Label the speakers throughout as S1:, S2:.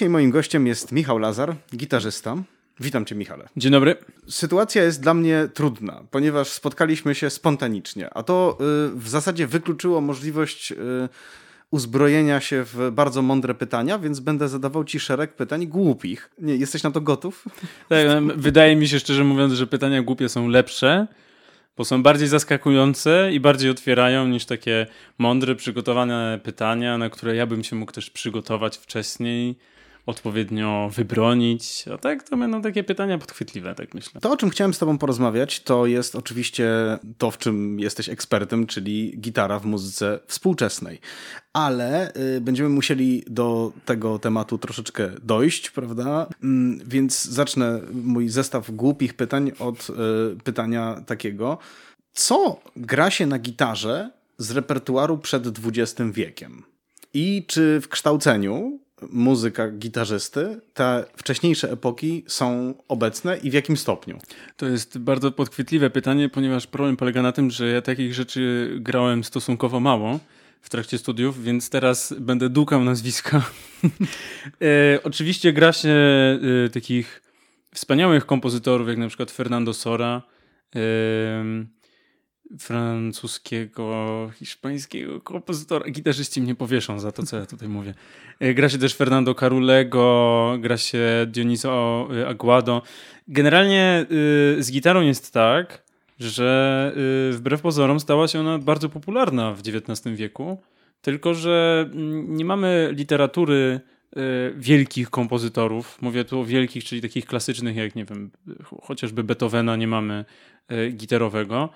S1: Dzisiaj moim gościem jest Michał Lazar, gitarzysta. Witam cię, Michale.
S2: Dzień dobry.
S1: Sytuacja jest dla mnie trudna, ponieważ spotkaliśmy się spontanicznie, a to y, w zasadzie wykluczyło możliwość y, uzbrojenia się w bardzo mądre pytania, więc będę zadawał ci szereg pytań głupich. Nie, jesteś na to gotów?
S2: Tak, wydaje mi się szczerze mówiąc, że pytania głupie są lepsze, bo są bardziej zaskakujące i bardziej otwierają niż takie mądre, przygotowane pytania, na które ja bym się mógł też przygotować wcześniej odpowiednio wybronić. A tak to będą takie pytania podchwytliwe, tak myślę.
S1: To, o czym chciałem z Tobą porozmawiać, to jest oczywiście to, w czym jesteś ekspertem, czyli gitara w muzyce współczesnej. Ale y, będziemy musieli do tego tematu troszeczkę dojść, prawda? Mm, więc zacznę mój zestaw głupich pytań od y, pytania takiego. Co gra się na gitarze z repertuaru przed XX wiekiem? I czy w kształceniu muzyka gitarzysty, te wcześniejsze epoki są obecne i w jakim stopniu?
S2: To jest bardzo podchwytliwe pytanie, ponieważ problem polega na tym, że ja takich rzeczy grałem stosunkowo mało w trakcie studiów, więc teraz będę dukał nazwiska. e, oczywiście gra się e, takich wspaniałych kompozytorów, jak na przykład Fernando Sora, e, francuskiego, hiszpańskiego kompozytora. Gitarzyści mnie powieszą za to, co ja tutaj mówię. E, gra się też Fernando Carulego, gra się Dioniso Aguado. Generalnie y, z gitarą jest tak, że y, wbrew pozorom stała się ona bardzo popularna w XIX wieku, tylko że mm, nie mamy literatury y, wielkich kompozytorów. Mówię tu o wielkich, czyli takich klasycznych, jak nie wiem, chociażby Beethovena nie mamy gitarowego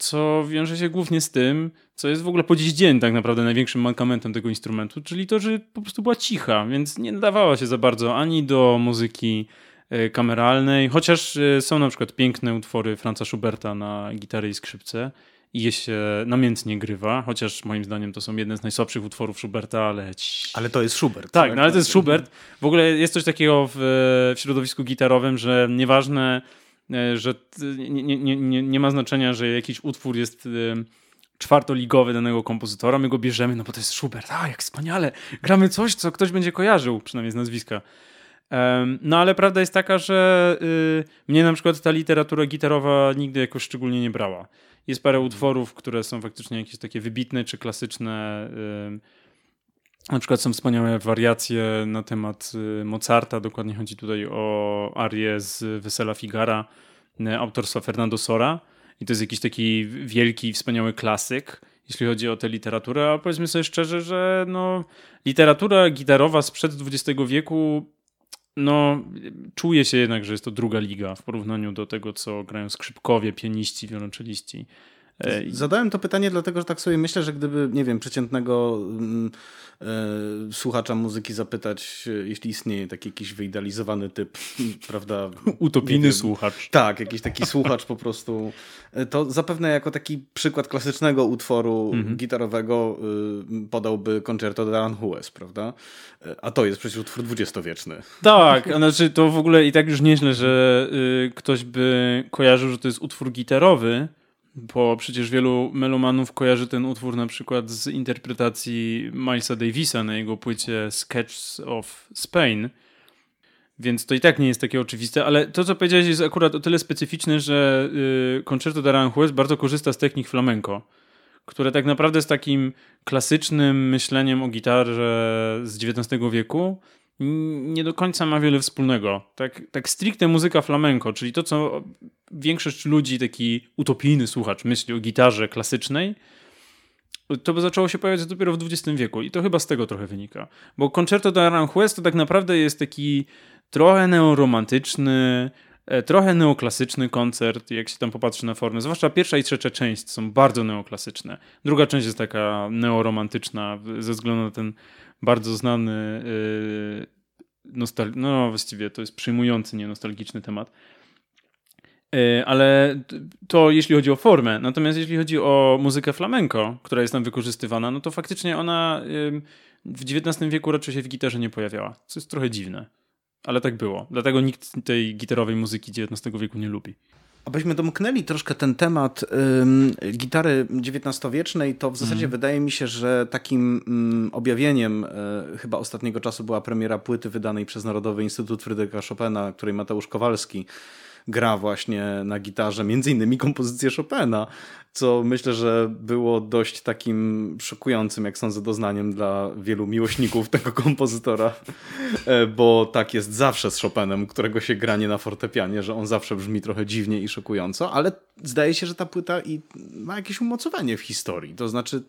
S2: co wiąże się głównie z tym, co jest w ogóle po dziś dzień tak naprawdę największym mankamentem tego instrumentu, czyli to, że po prostu była cicha, więc nie nadawała się za bardzo ani do muzyki e, kameralnej, chociaż e, są na przykład piękne utwory Franza Schuberta na gitary i skrzypce i je się namiętnie grywa, chociaż moim zdaniem to są jedne z najsłabszych utworów Schuberta, ale...
S1: Ale to jest Schubert.
S2: Tak, tak? No, ale to jest Schubert. W ogóle jest coś takiego w, w środowisku gitarowym, że nieważne E, że nie, nie, nie, nie ma znaczenia, że jakiś utwór jest e, czwartoligowy danego kompozytora, my go bierzemy, no bo to jest Schubert, a jak wspaniale, gramy coś, co ktoś będzie kojarzył, przynajmniej z nazwiska. No ale prawda jest taka, że y, mnie na przykład ta literatura gitarowa nigdy jakoś szczególnie nie brała. Jest parę utworów, które są faktycznie jakieś takie wybitne czy klasyczne. Na przykład są wspaniałe wariacje na temat y, Mozarta. Dokładnie chodzi tutaj o arię z Wesela Figara y, autorstwa Fernando Sora. I to jest jakiś taki wielki, wspaniały klasyk, jeśli chodzi o tę literaturę. A powiedzmy sobie szczerze, że no, literatura gitarowa sprzed XX wieku no, czuje się jednak, że jest to druga liga w porównaniu do tego, co grają skrzypkowie, pianiści, wiolonczeliści.
S1: Zadałem to pytanie dlatego, że tak sobie myślę, że gdyby, nie wiem, przeciętnego mm, e, słuchacza muzyki zapytać, jeśli istnieje taki jakiś wyidealizowany typ, prawda?
S2: Utopijny słuchacz.
S1: Tak, jakiś taki słuchacz po prostu, e, to zapewne jako taki przykład klasycznego utworu mhm. gitarowego y, podałby Concerto de Aranjuez, prawda? E, a to jest przecież utwór dwudziestowieczny.
S2: Tak, znaczy to w ogóle i tak już nieźle, że y, ktoś by kojarzył, że to jest utwór gitarowy, bo przecież wielu melomanów kojarzy ten utwór na przykład z interpretacji Milesa Davisa na jego płycie Sketches of Spain. Więc to i tak nie jest takie oczywiste, ale to, co powiedziałeś, jest akurat o tyle specyficzne, że yy, Concerto de Aranjuez bardzo korzysta z technik flamenco, które tak naprawdę jest takim klasycznym myśleniem o gitarze z XIX wieku, nie do końca ma wiele wspólnego. Tak, tak stricte muzyka flamenco, czyli to, co większość ludzi, taki utopijny słuchacz, myśli o gitarze klasycznej, to by zaczęło się pojawiać dopiero w XX wieku i to chyba z tego trochę wynika. Bo Concerto de Aranjuez to tak naprawdę jest taki trochę neoromantyczny, e, trochę neoklasyczny koncert, jak się tam popatrzy na formę. Zwłaszcza pierwsza i trzecia część są bardzo neoklasyczne. Druga część jest taka neoromantyczna ze względu na ten bardzo znany yy, nostal- no właściwie to jest przyjmujący, nie nostalgiczny temat. Yy, ale to jeśli chodzi o formę. Natomiast jeśli chodzi o muzykę flamenco, która jest tam wykorzystywana, no to faktycznie ona w XIX wieku raczej się w gitarze nie pojawiała, co jest trochę dziwne. Ale tak było. Dlatego nikt tej gitarowej muzyki XIX wieku nie lubi.
S1: Abyśmy domknęli troszkę ten temat ym, gitary XIX-wiecznej, to w zasadzie mm. wydaje mi się, że takim ym, objawieniem y, chyba ostatniego czasu była premiera płyty wydanej przez Narodowy Instytut Fryderyka Chopina, której Mateusz Kowalski gra właśnie na gitarze, między innymi kompozycję Chopina, co myślę, że było dość takim szokującym, jak sądzę, doznaniem dla wielu miłośników tego kompozytora, e, bo tak jest zawsze z Chopinem, którego się gra nie na fortepianie, że on zawsze brzmi trochę dziwnie i szokująco, ale zdaje się, że ta płyta i ma jakieś umocowanie w historii, to znaczy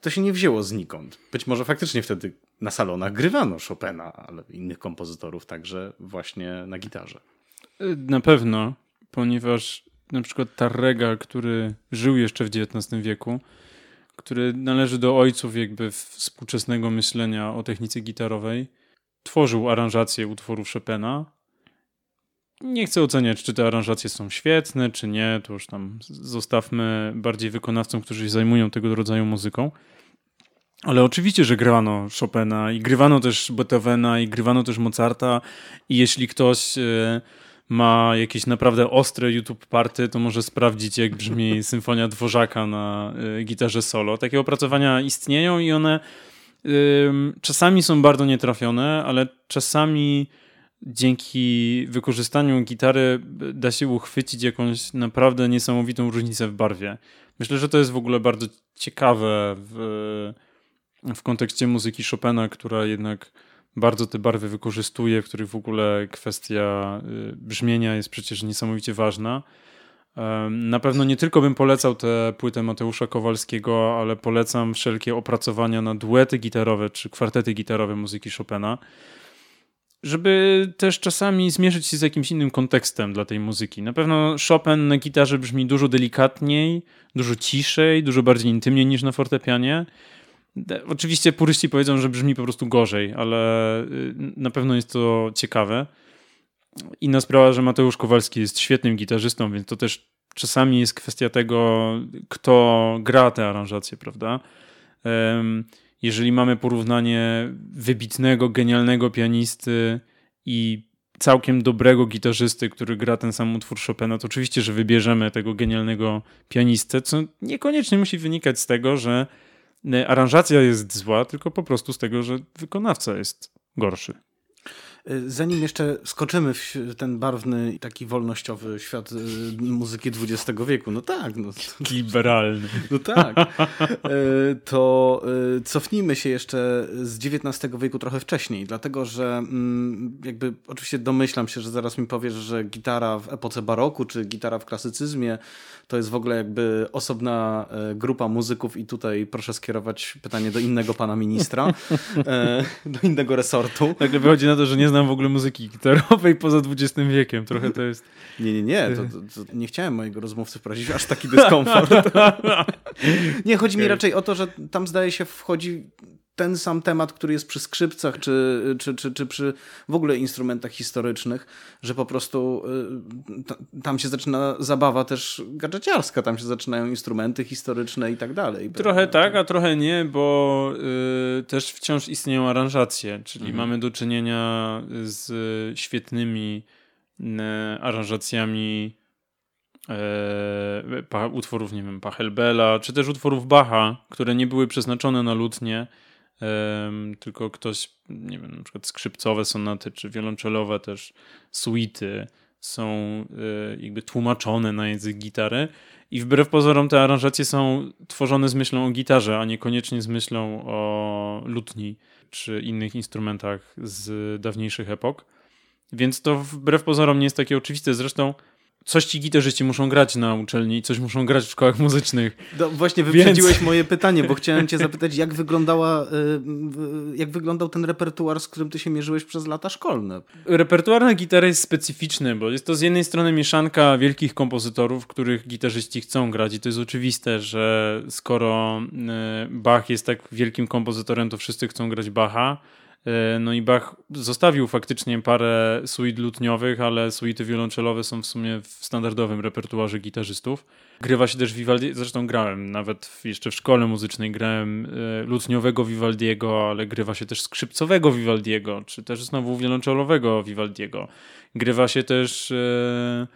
S1: to się nie wzięło znikąd. Być może faktycznie wtedy na salonach grywano Chopina, ale innych kompozytorów także właśnie na gitarze.
S2: Na pewno, ponieważ na przykład Tarrega, który żył jeszcze w XIX wieku, który należy do ojców jakby współczesnego myślenia o technice gitarowej, tworzył aranżacje utworów Chopina. Nie chcę oceniać, czy te aranżacje są świetne, czy nie. To już tam zostawmy bardziej wykonawcom, którzy się zajmują tego rodzaju muzyką. Ale oczywiście, że grywano Chopina i grywano też Beethovena i grywano też Mozarta i jeśli ktoś e, ma jakieś naprawdę ostre YouTube party, to może sprawdzić, jak brzmi symfonia Dworzaka na y, gitarze solo. Takie opracowania istnieją i one czasami są bardzo nietrafione, ale czasami dzięki wykorzystaniu gitary da się uchwycić jakąś naprawdę niesamowitą różnicę w barwie. Myślę, że to jest w ogóle bardzo ciekawe w, w kontekście muzyki Chopina, która jednak bardzo te barwy wykorzystuje, w których w ogóle kwestia y, brzmienia jest przecież niesamowicie ważna. Na pewno nie tylko bym polecał tę płytę Mateusza Kowalskiego, ale polecam wszelkie opracowania na duety gitarowe czy kwartety gitarowe muzyki Chopina, żeby też czasami zmierzyć się z jakimś innym kontekstem dla tej muzyki. Na pewno Chopin na gitarze brzmi dużo delikatniej, dużo ciszej, dużo bardziej intymnie niż na fortepianie. Oczywiście puryści powiedzą, że brzmi po prostu gorzej, ale y, na pewno jest to ciekawe. Inna sprawa, że Mateusz Kowalski jest świetnym gitarzystą, więc to też czasami jest kwestia tego, kto gra te aranżacje, prawda? Jeżeli mamy porównanie wybitnego, genialnego pianisty i całkiem dobrego gitarzysty, który gra ten sam utwór Chopina, to oczywiście, że wybierzemy tego genialnego pianistę, co niekoniecznie musi wynikać z tego, że aranżacja jest zła, tylko po prostu z tego, że wykonawca jest gorszy.
S1: Zanim jeszcze skoczymy w ten barwny, taki wolnościowy świat y, muzyki XX wieku, no tak. No,
S2: Liberalny.
S1: No tak. Y, to y, cofnijmy się jeszcze z XIX wieku trochę wcześniej, dlatego że mm, jakby oczywiście domyślam się, że zaraz mi powiesz, że gitara w epoce baroku, czy gitara w klasycyzmie to jest w ogóle jakby osobna grupa muzyków i tutaj proszę skierować pytanie do innego pana ministra, do innego resortu.
S2: Nagle wychodzi na to, że nie znam w ogóle muzyki gitarowej poza XX wiekiem. Trochę to jest...
S1: Nie, nie, nie. To, to, to nie chciałem mojego rozmówcy wprowadzić aż taki dyskomfort. nie, chodzi okay. mi raczej o to, że tam zdaje się wchodzi ten sam temat, który jest przy skrzypcach, czy, czy, czy, czy przy w ogóle instrumentach historycznych, że po prostu y, tam się zaczyna zabawa też gadżeciarska, tam się zaczynają instrumenty historyczne i tak dalej.
S2: Trochę tak, a trochę nie, bo y, też wciąż istnieją aranżacje, czyli mhm. mamy do czynienia z świetnymi y, aranżacjami e, utworów, nie wiem, Pachelbela, czy też utworów Bacha, które nie były przeznaczone na lutnie, tylko ktoś, nie wiem, na przykład skrzypcowe sonaty, czy wiolonczelowe też suity są jakby tłumaczone na język gitary. I wbrew pozorom te aranżacje są tworzone z myślą o gitarze, a niekoniecznie z myślą o lutni czy innych instrumentach z dawniejszych epok. Więc to wbrew pozorom nie jest takie oczywiste. Zresztą coś ci gitarzyści muszą grać na uczelni i coś muszą grać w szkołach muzycznych.
S1: No, właśnie wyprzedziłeś Więc... moje pytanie, bo chciałem cię zapytać, jak wyglądała, y, jak wyglądał ten repertuar, z którym ty się mierzyłeś przez lata szkolne?
S2: Repertuar na gitarę jest specyficzny, bo jest to z jednej strony mieszanka wielkich kompozytorów, których gitarzyści chcą grać i to jest oczywiste, że skoro y, Bach jest tak wielkim kompozytorem, to wszyscy chcą grać Bacha. E, no i Bach zostawił faktycznie parę suit lutniowych, ale suity wiolonczelowe są w sumie w standardowym repertuarze gitarzystów. Grywa się też Vivaldi, zresztą grałem nawet jeszcze w szkole muzycznej grałem e, lutniowego Vivaldiego, ale grywa się też skrzypcowego Vivaldiego, czy też znowu wiolonczelowego Vivaldiego. Grywa się też e,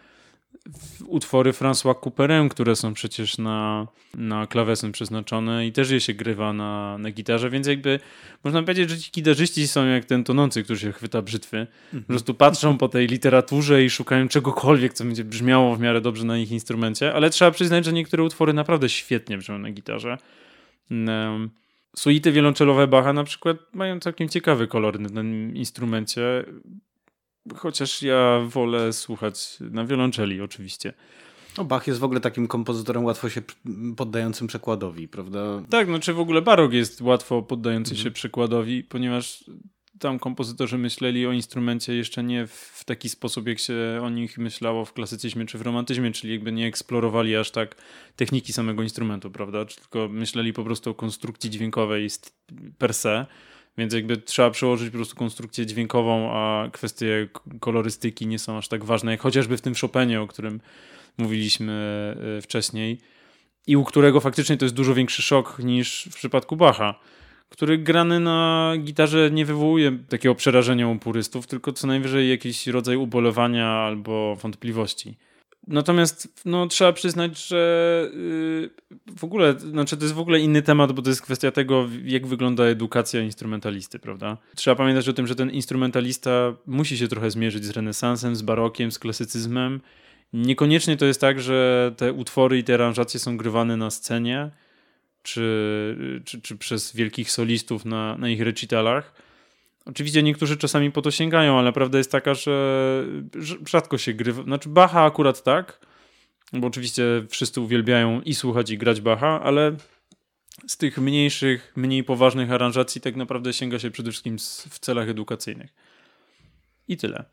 S2: utwory François Couperin, które są przecież na, na klawesyn przeznaczone i też je się grywa na, na gitarze, więc jakby można powiedzieć, że ci gitarzyści są jak ten tonący, który się chwyta brzytwy. Mhm. Po prostu patrzą po tej literaturze i szukają czegokolwiek, co będzie brzmiało w miarę dobrze na ich instrumencie, ale trzeba przyznać, że niektóre utwory naprawdę świetnie brzmią na gitarze. Suity wiolonczelowe Bacha na przykład mają całkiem ciekawy kolor na tym instrumencie. Chociaż ja wolę słuchać na wiolonczeli oczywiście.
S1: No Bach jest w ogóle takim kompozytorem łatwo się poddającym przekładowi, prawda?
S2: Tak, no czy w ogóle barok jest łatwo poddający mhm. się przekładowi, ponieważ tam kompozytorzy myśleli o instrumencie jeszcze nie w taki sposób, jak się o nich myślało w klasycyzmie czy w romantyzmie, czyli jakby nie eksplorowali aż tak techniki samego instrumentu, prawda? Tylko myśleli po prostu o konstrukcji dźwiękowej per se więc jakby trzeba przełożyć po prostu konstrukcję dźwiękową, a kwestie kolorystyki nie są aż tak ważne, jak chociażby w tym Chopinie, o którym mówiliśmy e, wcześniej i u którego faktycznie to jest dużo większy szok niż w przypadku Bacha, który grany na gitarze nie wywołuje takiego przerażenia u purystów, tylko co najwyżej jakiś rodzaj ubolewania albo wątpliwości. Natomiast no, trzeba przyznać, że yy, w ogóle, znaczy to jest w ogóle inny temat, bo to jest kwestia tego, jak wygląda edukacja instrumentalisty, prawda? Trzeba pamiętać o tym, że ten instrumentalista musi się trochę zmierzyć z renesansem, z barokiem, z klasycyzmem. Niekoniecznie to jest tak, że te utwory i te aranżacje są grywane na scenie, czy, czy, czy przez wielkich solistów na, na ich recitalach Oczywiście niektórzy czasami po to sięgają, ale prawda jest taka, że rzadko się grywa. Znaczy Bacha akurat tak, bo oczywiście wszyscy uwielbiają i słuchać i grać Bacha, ale z tych mniejszych, mniej poważnych aranżacji tak naprawdę sięga się przede wszystkim w celach edukacyjnych. I tyle.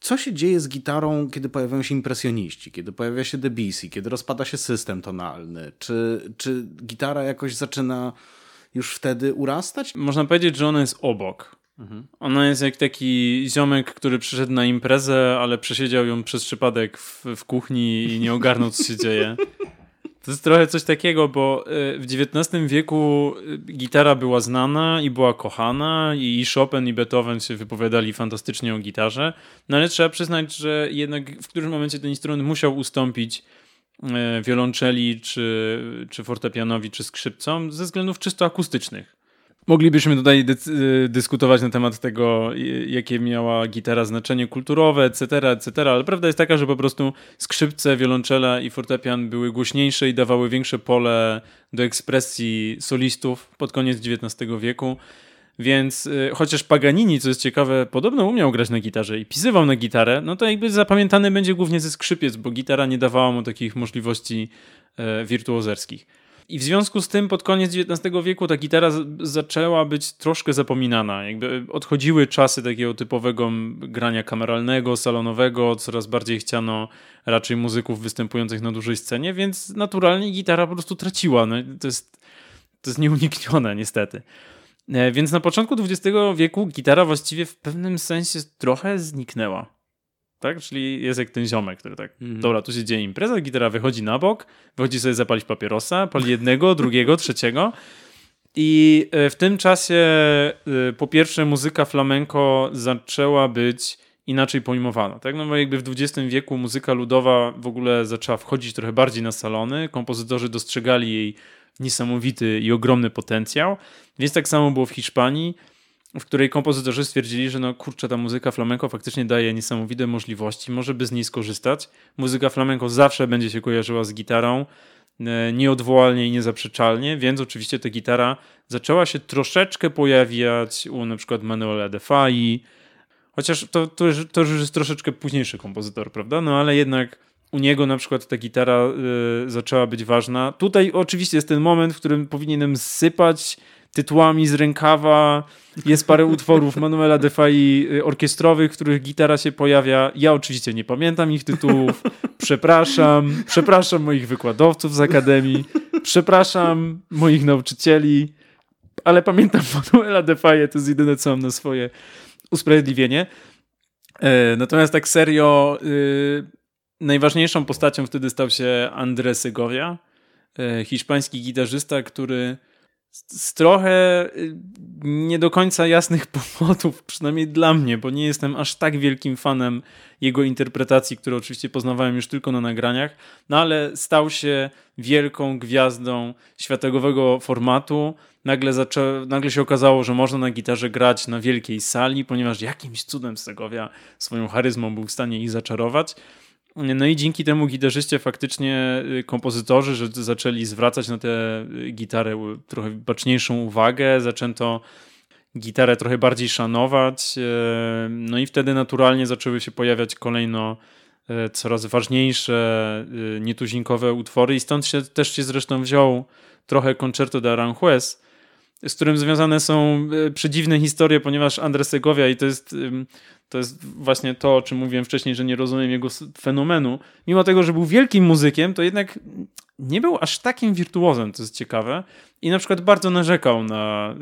S1: Co się dzieje z gitarą, kiedy pojawiają się impresjoniści, kiedy pojawia się Debussy, kiedy rozpada się system tonalny? Czy, czy gitara jakoś zaczyna już wtedy urastać?
S2: Można powiedzieć, że ona jest obok. Mhm. Ona jest jak taki ziomek, który przyszedł na imprezę, ale przesiedział ją przez przypadek w, w kuchni i nie ogarnął, co się dzieje. To jest trochę coś takiego, bo e, w XIX wieku e, gitara była znana i była kochana, i Chopin i Beethoven się wypowiadali fantastycznie o gitarze, no ale trzeba przyznać, że jednak w którymś momencie ten instrument musiał ustąpić e, wiolonczeli, czy, czy fortepianowi, czy skrzypcom ze względów czysto akustycznych. Moglibyśmy tutaj dy y, dyskutować na temat tego, jakie miała gitara znaczenie kulturowe, etc., etc., ale prawda jest taka, że po prostu skrzypce, wiolonczela i fortepian były głośniejsze i dawały większe pole do ekspresji solistów pod koniec XIX wieku. Więc y, chociaż Paganini, co jest ciekawe, podobno umiał grać na gitarze i pisywał na gitarę, no to jakby zapamiętany będzie głównie ze skrzypiec, bo gitara nie dawała mu takich możliwości e, wirtuozerskich. I w związku z tym pod koniec XIX wieku ta gitara zaczęła być troszkę zapominana. Jakby odchodziły czasy takiego typowego grania kameralnego, salonowego, coraz bardziej chciano raczej muzyków występujących na dużej scenie, więc naturalnie gitara po prostu traciła. No, to, jest, to jest nieuniknione niestety. E, więc na początku XX wieku gitara właściwie w pewnym sensie trochę zniknęła tak? Czyli jest jak ten ziomek, który tak, mhm. dobra, tu się dzieje impreza, gitara wychodzi na bok, wychodzi sobie zapalić papierosa, pali jednego, drugiego, trzeciego. I e, w tym czasie e, po pierwsze muzyka flamenco zaczęła być inaczej pojmowana, tak? No bo jakby w XX wieku muzyka ludowa w ogóle zaczęła wchodzić trochę bardziej na salony, kompozytorzy dostrzegali jej niesamowity i ogromny potencjał, więc tak samo było w Hiszpanii w której kompozytorzy stwierdzili, że no kurczę, ta muzyka flamenco faktycznie daje niesamowite możliwości, może by z niej skorzystać. Muzyka flamenco zawsze będzie się kojarzyła z gitarą, e, nieodwołalnie i niezaprzeczalnie, więc oczywiście ta gitara zaczęła się troszeczkę pojawiać u na przykład Manuela de Fai, chociaż to, to, to już jest troszeczkę późniejszy kompozytor, prawda? No ale jednak u niego na przykład ta gitara y, zaczęła być ważna. Tutaj oczywiście jest ten moment, w którym powinienem sypać tytułami z rękawa. Jest parę utworów Manuela Defai y, orkiestrowych, w których gitara się pojawia. Ja oczywiście nie pamiętam ich tytułów. Przepraszam. Przepraszam moich wykładowców z Akademii. Przepraszam moich nauczycieli. Ale pamiętam Manuela Defaye, to jest jedyne, co mam na swoje usprawiedliwienie. E, natomiast tak serio, y, najważniejszą postacią wtedy stał się André Segovia, e, hiszpański gitarzysta, który z trochę y, nie do końca jasnych powodów, przynajmniej dla mnie, bo nie jestem aż tak wielkim fanem jego interpretacji, które oczywiście poznawałem już tylko na nagraniach, no ale stał się wielką gwiazdą światowego formatu. Nagle, zaczę... Nagle się okazało, że można na gitarze grać na wielkiej sali, ponieważ jakimś cudem Segovia swoją charyzmą był w stanie ich zaczarować. No i dzięki temu gitarzyście faktycznie y, kompozytorzy że zaczęli zwracać na tę y, gitarę trochę baczniejszą uwagę, zaczęto gitarę trochę bardziej szanować. Y, no i wtedy naturalnie zaczęły się pojawiać kolejno coraz ważniejsze nietuzinkowe utwory i stąd się, też się zresztą wziął trochę Concerto de Aranjuez, z którym związane są przedziwne historie, ponieważ Andrés Segovia i to jest to jest właśnie to, o czym mówiłem wcześniej, że nie rozumiem jego fenomenu. Mimo tego, że był wielkim muzykiem, to jednak nie był aż takim wirtuozem, to jest ciekawe. I na przykład bardzo narzekał na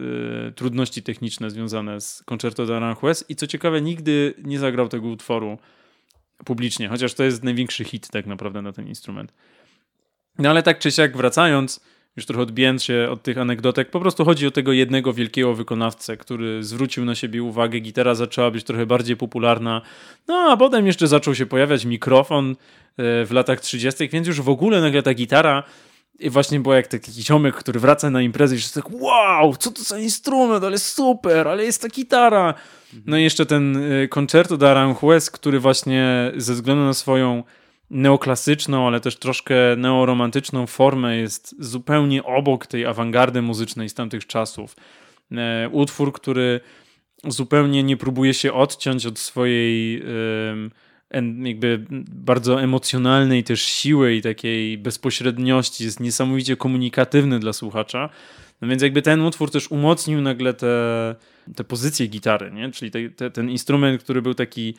S2: y, trudności techniczne związane z Concerto de Aranjuez i co ciekawe, nigdy nie zagrał tego utworu publicznie, chociaż to jest największy hit tak naprawdę na ten instrument. No ale tak czy siak wracając, już trochę odbijając się od tych anegdotek, po prostu chodzi o tego jednego wielkiego wykonawcę, który zwrócił na siebie uwagę, gitara zaczęła być trochę bardziej popularna, no a potem jeszcze zaczął się pojawiać mikrofon e, w latach 30., więc już w ogóle nagle ta gitara i właśnie była jak taki ziomek, który wraca na imprezę i jest tak wow, co to za instrument, ale super, ale jest ta gitara. No i jeszcze ten e, Concerto de Aranjuez, który właśnie ze względu na swoją neoklasyczną, ale też troszkę neoromantyczną formę jest zupełnie obok tej awangardy muzycznej z tamtych czasów. E, utwór, który zupełnie nie próbuje się odciąć od swojej jakby bardzo emocjonalnej też siły i takiej bezpośredniości, jest niesamowicie komunikatywny dla słuchacza. No więc jakby ten utwór też umocnił nagle te, te pozycje gitary, nie? czyli te, te, ten instrument, który był taki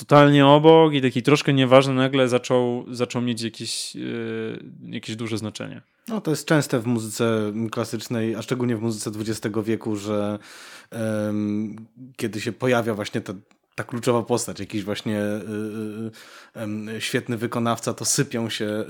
S2: totalnie obok i taki troszkę nieważny nagle zaczął, zaczął mieć jakieś, yy, jakieś duże znaczenie.
S1: No to jest częste w muzyce klasycznej, a szczególnie w muzyce XX wieku, że um, kiedy się pojawia właśnie ta ta kluczowa postać, jakiś właśnie y, y, y, świetny wykonawca, to sypią się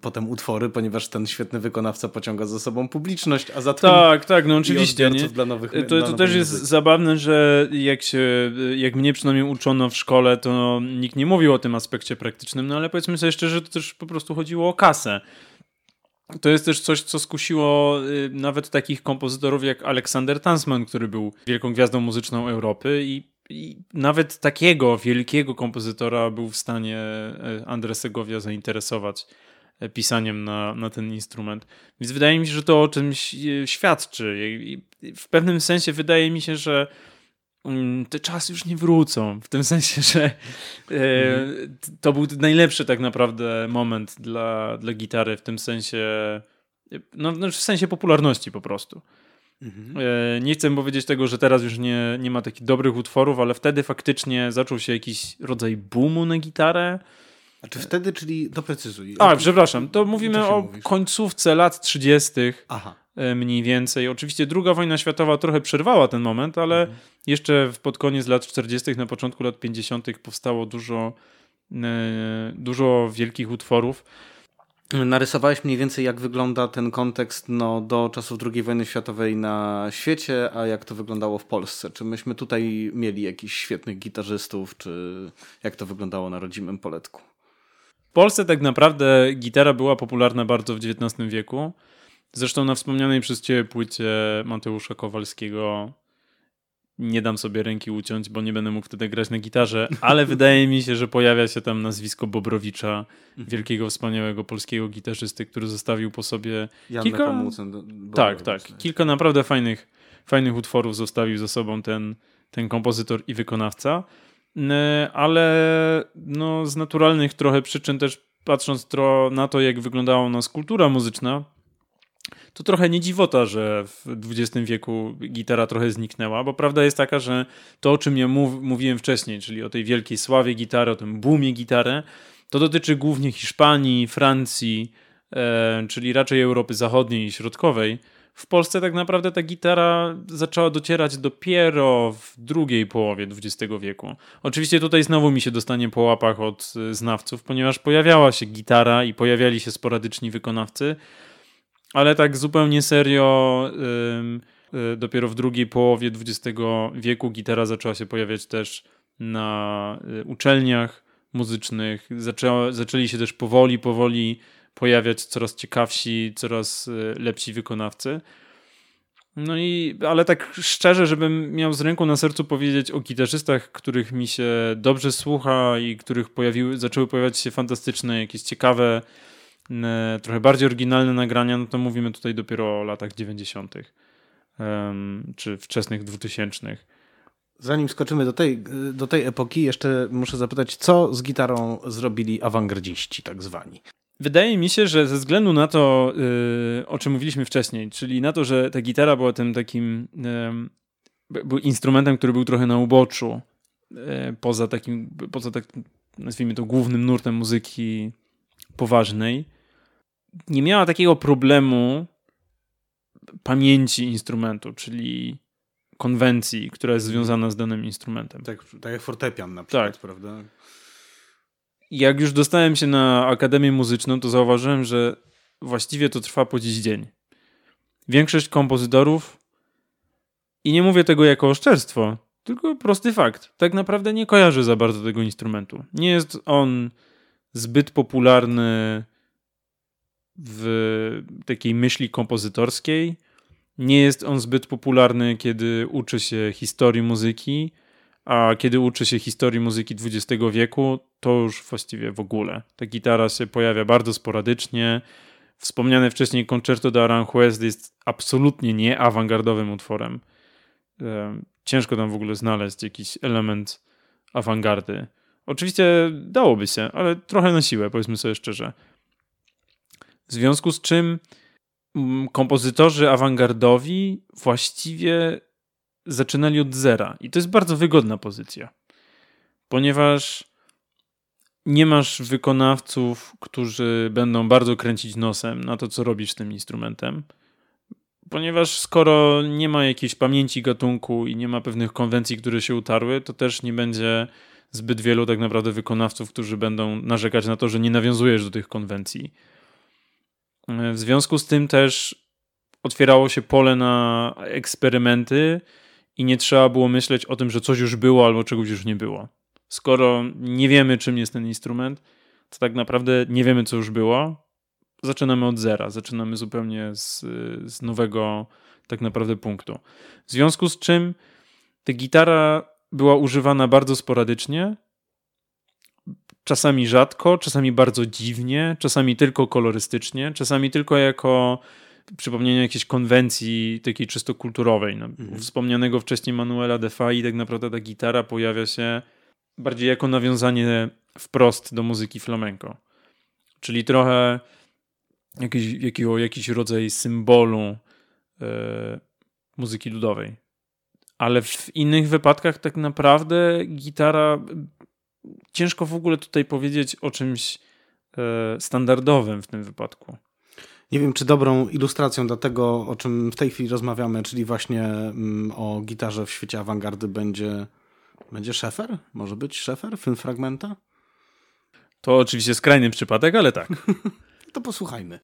S1: potem utwory, ponieważ ten świetny wykonawca pociąga za sobą publiczność, a za
S2: Tak, tak, no oczywiście. Nie? Dla nowych, to to też jest muzyki. zabawne, że jak się, jak mnie przynajmniej uczono w szkole, to nikt nie mówił o tym aspekcie praktycznym, no ale powiedzmy sobie szczerze, to też po prostu chodziło o kasę. To jest też coś, co skusiło nawet takich kompozytorów jak Aleksander Tansman, który był wielką gwiazdą muzyczną Europy i nawet takiego wielkiego kompozytora był w stanie e, Andres Segovia zainteresować e, pisaniem na, na ten instrument. Więc wydaje mi się, że to o czymś e, świadczy. I w pewnym sensie wydaje mi się, że mm, te czasy już nie wrócą. W tym sensie, że mhm. to był najlepszy tak naprawdę moment dla, dla gitary, w tym sensie, no, no w sensie popularności po prostu. Mhm. E, nie chcę powiedzieć tego, że teraz już nie, nie ma takich dobrych utworów, ale wtedy faktycznie zaczął się jakiś rodzaj boomu na gitarę.
S1: A czy wtedy, czyli doprecyzuj.
S2: A, przepraszam, to mówimy o mówisz? końcówce lat 30. Aha. E, mniej więcej. Oczywiście druga wojna światowa trochę przerwała ten moment, ale mhm. jeszcze pod koniec lat 40., na początku lat 50. powstało dużo, e, dużo wielkich utworów
S1: narysowałeś mniej więcej, jak wygląda ten kontekst no, do czasów II wojny światowej na świecie, a jak to wyglądało w Polsce. Czy myśmy tutaj mieli jakichś świetnych gitarzystów, czy jak to wyglądało na rodzimym poletku?
S2: W Polsce tak naprawdę gitara była popularna bardzo w XIX wieku. Zresztą na wspomnianej przez Ciebie płycie Mateusza Kowalskiego nie dam sobie ręki uciąć, bo nie będę mógł wtedy grać na gitarze, ale wydaje mi się, że pojawia się tam nazwisko Bobrowicza, mhm. wielkiego, wspaniałego polskiego gitarzysty, który zostawił po sobie
S1: Jan
S2: kilka... Tak, tak. Kilka naprawdę fajnych, fajnych utworów zostawił za sobą ten, ten kompozytor i wykonawca, ale no, z naturalnych trochę przyczyn też patrząc na to, jak wyglądała u nas kultura muzyczna, to trochę nie dziwota, że w XX wieku gitara trochę zniknęła, bo prawda jest taka, że to, o czym ja mów, mówiłem wcześniej, czyli o tej wielkiej sławie gitary, o tym boomie gitary, to dotyczy głównie Hiszpanii, Francji, e, czyli raczej Europy Zachodniej i Środkowej. W Polsce tak naprawdę ta gitara zaczęła docierać dopiero w drugiej połowie XX wieku. Oczywiście tutaj znowu mi się dostanie po łapach od e, znawców, ponieważ pojawiała się gitara i pojawiali się sporadyczni wykonawcy, ale tak zupełnie serio, yy, dopiero w drugiej połowie XX wieku gitara zaczęła się pojawiać też na y, uczelniach muzycznych. Zaczęli się też powoli, powoli pojawiać coraz ciekawsi, coraz y, lepsi wykonawcy. No i, ale tak szczerze, żebym miał z ręką na sercu powiedzieć o gitarzystach, których mi się dobrze słucha i których pojawiły, zaczęły pojawiać się fantastyczne, jakieś ciekawe trochę bardziej oryginalne nagrania, no to mówimy tutaj dopiero o latach 90. czy wczesnych 2000.
S1: Zanim skoczymy do tej, do tej epoki, jeszcze muszę zapytać, co z gitarą zrobili awangardziści, tak zwani?
S2: Wydaje mi się, że ze względu na to, y, o czym mówiliśmy wcześniej, czyli na to, że ta gitara była tym takim, był instrumentem, który był trochę na uboczu, poza takim, poza tak, nazwijmy to głównym nurtem muzyki poważnej, nie miała takiego problemu pamięci instrumentu, czyli konwencji, która jest związana z danym instrumentem.
S1: Tak, tak jak fortepian na przykład, tak. prawda?
S2: Jak już dostałem się na Akademię Muzyczną, to zauważyłem, że właściwie to trwa po dziś dzień. Większość kompozytorów, i nie mówię tego jako oszczerstwo, tylko prosty fakt, tak naprawdę nie kojarzy za bardzo tego instrumentu. Nie jest on zbyt popularny w takiej myśli kompozytorskiej. Nie jest on zbyt popularny, kiedy uczy się historii muzyki, a kiedy uczy się historii muzyki XX wieku, to już właściwie w ogóle. Ta gitara się pojawia bardzo sporadycznie. Wspomniane wcześniej Concerto de Aranjuez jest absolutnie nie awangardowym utworem. Ciężko tam w ogóle znaleźć jakiś element awangardy. Oczywiście dałoby się, ale trochę na siłę, powiedzmy sobie szczerze. W związku z czym mm, kompozytorzy awangardowi właściwie zaczynali od zera. I to jest bardzo wygodna pozycja, ponieważ nie masz wykonawców, którzy będą bardzo kręcić nosem na to, co robisz tym instrumentem. Ponieważ skoro nie ma jakiejś pamięci gatunku i nie ma pewnych konwencji, które się utarły, to też nie będzie zbyt wielu tak naprawdę wykonawców, którzy będą narzekać na to, że nie nawiązujesz do tych konwencji. W związku z tym też otwierało się pole na eksperymenty i nie trzeba było myśleć o tym, że coś już było albo czegoś już nie było. Skoro nie wiemy, czym jest ten instrument, to tak naprawdę nie wiemy, co już było. Zaczynamy od zera, zaczynamy zupełnie z, z nowego tak naprawdę punktu. W związku z czym ta gitara była używana bardzo sporadycznie, czasami rzadko, czasami bardzo dziwnie, czasami tylko kolorystycznie, czasami tylko jako przypomnienie jakiejś konwencji takiej czysto kulturowej. No, mhm. Wspomnianego wcześniej Manuela Defai, tak naprawdę ta gitara pojawia się bardziej jako nawiązanie wprost do muzyki flamenco. Czyli trochę jakiś, jakiego, jakiś rodzaj symbolu e, muzyki ludowej. Ale w innych wypadkach tak naprawdę gitara ciężko w ogóle tutaj powiedzieć o czymś e, standardowym w tym wypadku.
S1: Nie wiem, czy dobrą ilustracją do tego, o czym w tej chwili rozmawiamy, czyli właśnie mm, o gitarze w świecie awangardy będzie, będzie Szefer? Może być Szefer? Film fragmenta?
S2: To oczywiście skrajny przypadek, ale tak.
S1: to posłuchajmy.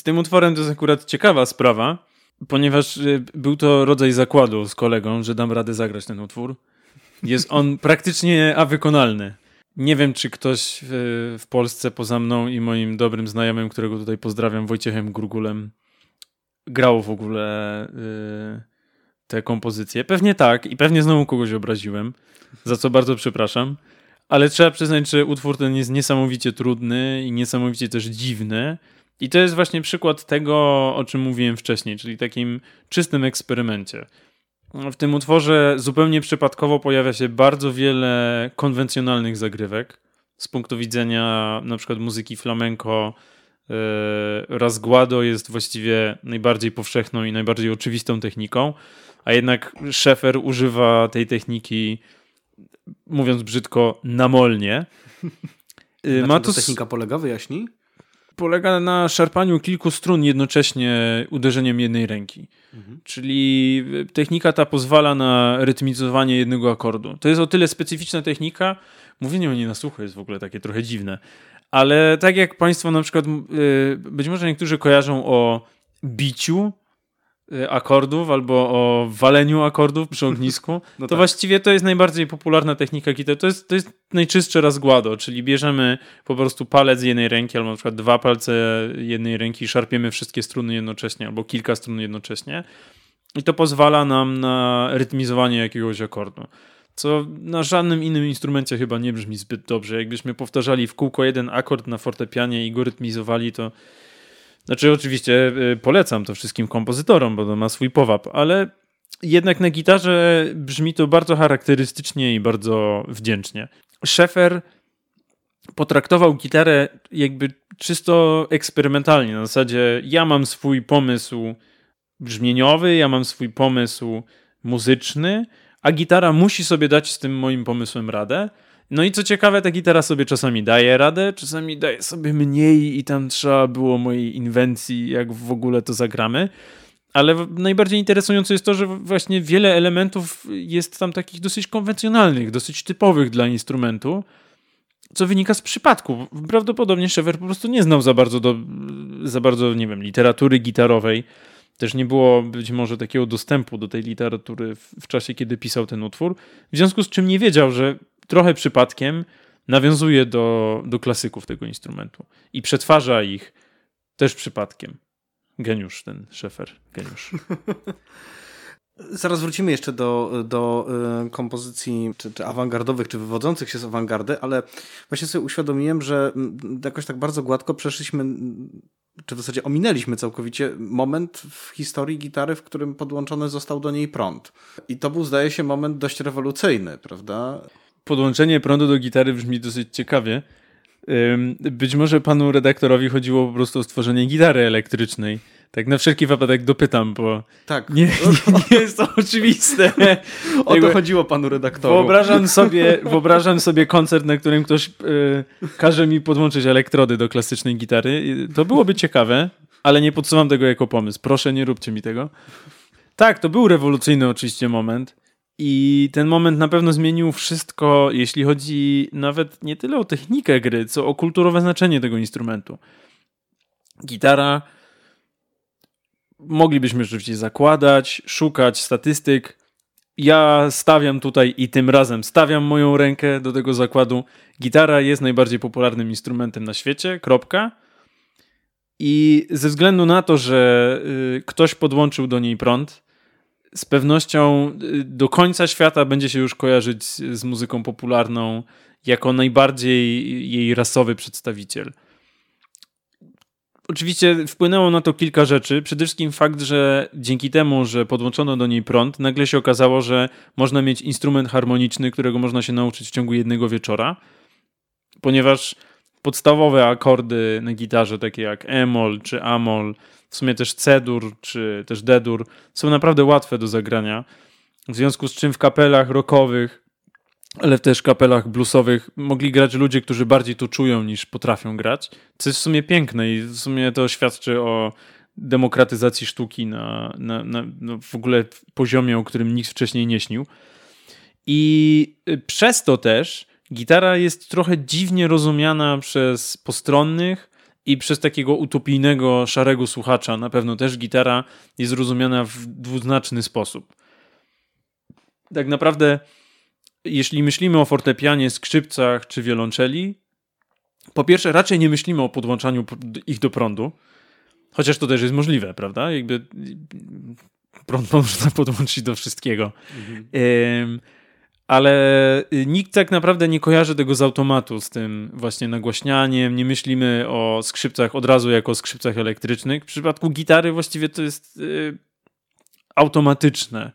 S2: Z tym utworem to jest akurat ciekawa sprawa, ponieważ y, był to rodzaj zakładu z kolegą, że dam radę zagrać ten utwór. Jest on praktycznie awykonalny. Nie wiem, czy ktoś w, w Polsce poza mną i moim dobrym znajomym, którego tutaj pozdrawiam, Wojciechem Grugulem, grał w ogóle y, te kompozycje. Pewnie tak i pewnie znowu kogoś obraziłem, za co bardzo przepraszam. Ale trzeba przyznać, że utwór ten jest niesamowicie trudny i niesamowicie też dziwny. I to jest właśnie przykład tego, o czym mówiłem wcześniej, czyli takim czystym eksperymencie. W tym utworze zupełnie przypadkowo pojawia się bardzo wiele konwencjonalnych zagrywek z punktu widzenia na przykład muzyki flamenco. E, Razguado jest właściwie najbardziej powszechną i najbardziej oczywistą techniką, a jednak Szefer używa tej techniki, mówiąc brzydko, namolnie.
S1: Na Ma to technika polega, wyjaśnij?
S2: Polega na szarpaniu kilku strun jednocześnie uderzeniem jednej ręki. Mhm. Czyli technika ta pozwala na rytmizowanie jednego akordu. To jest o tyle specyficzna technika, mówienie o niej na sucho jest w ogóle takie trochę dziwne, ale tak jak Państwo na przykład, y, być może niektórzy kojarzą o biciu, akordów albo o waleniu akordów przy ognisku, no to tak. właściwie to jest najbardziej popularna technika gitary. To jest, to jest najczystsze razgłado, czyli bierzemy po prostu palec jednej ręki albo na przykład dwa palce jednej ręki i szarpiemy wszystkie struny jednocześnie albo kilka strun jednocześnie i to pozwala nam na rytmizowanie jakiegoś akordu. Co na żadnym innym instrumencie chyba nie brzmi zbyt dobrze. Jakbyśmy powtarzali w kółko jeden akord na fortepianie i go rytmizowali, to znaczy, oczywiście y, polecam to wszystkim kompozytorom, bo to ma swój powab, ale jednak na gitarze brzmi to bardzo charakterystycznie i bardzo wdzięcznie. Szefer potraktował gitarę jakby czysto eksperymentalnie. Na zasadzie ja mam swój pomysł brzmieniowy, ja mam swój pomysł muzyczny, a gitara musi sobie dać z tym moim pomysłem radę. No i co ciekawe, ta gitara sobie czasami daje radę, czasami daje sobie mniej i tam trzeba było mojej inwencji, jak w ogóle to zagramy. Ale najbardziej interesujące jest to, że właśnie wiele elementów jest tam takich dosyć konwencjonalnych, dosyć typowych dla instrumentu, co wynika z przypadku. Prawdopodobnie Szewer po prostu nie znał za bardzo, do, za bardzo, nie wiem, literatury gitarowej. Też nie było być może takiego dostępu do tej literatury w, w czasie, kiedy pisał ten utwór. W związku z czym nie wiedział, że trochę przypadkiem nawiązuje do, do klasyków tego instrumentu i przetwarza ich też przypadkiem. Geniusz ten szefer, geniusz.
S1: Zaraz wrócimy jeszcze do, do y, kompozycji czy, czy awangardowych, czy wywodzących się z awangardy, ale właśnie sobie uświadomiłem, że mm, jakoś tak bardzo gładko przeszliśmy, czy w zasadzie ominęliśmy całkowicie moment w historii gitary, w którym podłączony został do niej prąd. I to był, zdaje się, moment dość rewolucyjny, prawda?
S2: Podłączenie prądu do gitary brzmi dosyć ciekawie. Być może panu redaktorowi chodziło po prostu o stworzenie gitary elektrycznej. Tak na wszelki wypadek dopytam, bo
S1: tak.
S2: nie, nie jest to oczywiste.
S1: o to chodziło panu redaktorowi.
S2: Wyobrażam sobie, wyobrażam sobie koncert, na którym ktoś y, każe mi podłączyć elektrody do klasycznej gitary. To byłoby ciekawe, ale nie podsuwam tego jako pomysł. Proszę, nie róbcie mi tego. Tak, to był rewolucyjny oczywiście moment. I ten moment na pewno zmienił wszystko, jeśli chodzi nawet nie tyle o technikę gry, co o kulturowe znaczenie tego instrumentu. Gitara moglibyśmy rzeczywiście zakładać, szukać statystyk. Ja stawiam tutaj i tym razem stawiam moją rękę do tego zakładu. Gitara jest najbardziej popularnym instrumentem na świecie, kropka. I ze względu na to, że y, ktoś podłączył do niej prąd, z pewnością y, do końca świata będzie się już kojarzyć z muzyką popularną jako najbardziej jej rasowy przedstawiciel. Oczywiście wpłynęło na to kilka rzeczy. Przede wszystkim fakt, że dzięki temu, że podłączono do niej prąd, nagle się okazało, że można mieć instrument harmoniczny, którego można się nauczyć w ciągu jednego wieczora, ponieważ podstawowe akordy na gitarze, takie jak E-moll czy A-moll, w sumie też C-dur czy też D-dur, są naprawdę łatwe do zagrania. W związku z czym w kapelach rockowych, ale też kapelach bluesowych mogli grać ludzie, którzy bardziej to czują niż potrafią grać, co jest w sumie piękne i w sumie to świadczy o demokratyzacji sztuki na, na, na no w ogóle poziomie, o którym nikt wcześniej nie śnił. I przez to też gitara jest trochę dziwnie rozumiana przez postronnych i przez takiego utopijnego, szarego słuchacza. Na pewno też gitara jest rozumiana w dwuznaczny sposób. Tak naprawdę, jeśli myślimy o fortepianie, skrzypcach czy wiolonczeli, po pierwsze, raczej nie myślimy o podłączaniu ich do prądu, chociaż to też jest możliwe, prawda? Jakby prąd można podłączyć do wszystkiego. Mhm ale y, nikt tak naprawdę nie kojarzy tego z automatu, z tym właśnie nagłaśnianiem. Nie myślimy o skrzypcach od razu jako o skrzypcach elektrycznych. W przypadku gitary właściwie to jest y, automatyczne.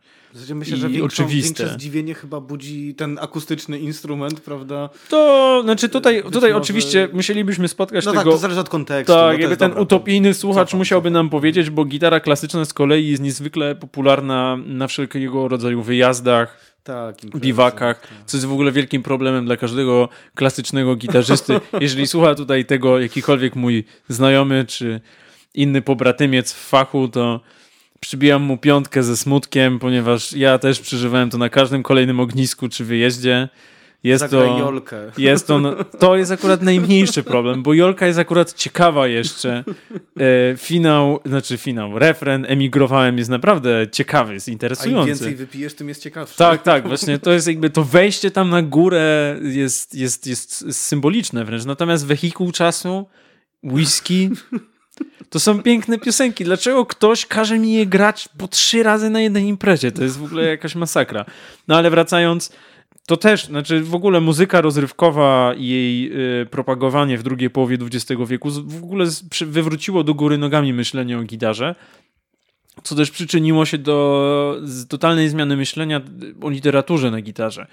S1: Myślę, że większą, oczywiste. większe zdziwienie chyba budzi ten akustyczny instrument, prawda?
S2: To znaczy tutaj, tutaj może... oczywiście musielibyśmy spotkać
S1: no
S2: tego...
S1: tak, to zależy od kontekstu.
S2: Tak, no jakby ten dobra, utopijny słuchacz cofam, musiałby nam powiedzieć, bo gitara klasyczna z kolei jest niezwykle popularna na wszelkiego rodzaju wyjazdach,
S1: tak,
S2: biwakach, tak. co jest w ogóle wielkim problemem dla każdego klasycznego gitarzysty. Jeżeli słucha tutaj tego jakikolwiek mój znajomy czy inny pobratymiec w fachu, to przybijam mu piątkę ze smutkiem, ponieważ ja też przeżywałem to na każdym kolejnym ognisku czy wyjeździe.
S1: Jest to, Jolkę.
S2: Jest to, to jest akurat najmniejszy problem, bo Jolka jest akurat ciekawa jeszcze. E, finał, znaczy finał, refren emigrowałem jest naprawdę ciekawy, jest interesujący. A im
S1: więcej wypijesz, tym jest ciekawszy.
S2: Tak, tak, właśnie to jest jakby to wejście tam na górę jest, jest, jest symboliczne wręcz. Natomiast wehikuł czasu, whisky, to są piękne piosenki. Dlaczego ktoś każe mi je grać po trzy razy na jednej imprezie? To jest w ogóle jakaś masakra. No ale wracając, to też, znaczy w ogóle muzyka rozrywkowa i jej y, propagowanie w drugiej połowie XX wieku w ogóle wywróciło do góry nogami myślenie o gitarze, co też przyczyniło się do totalnej zmiany myślenia o literaturze na gitarze.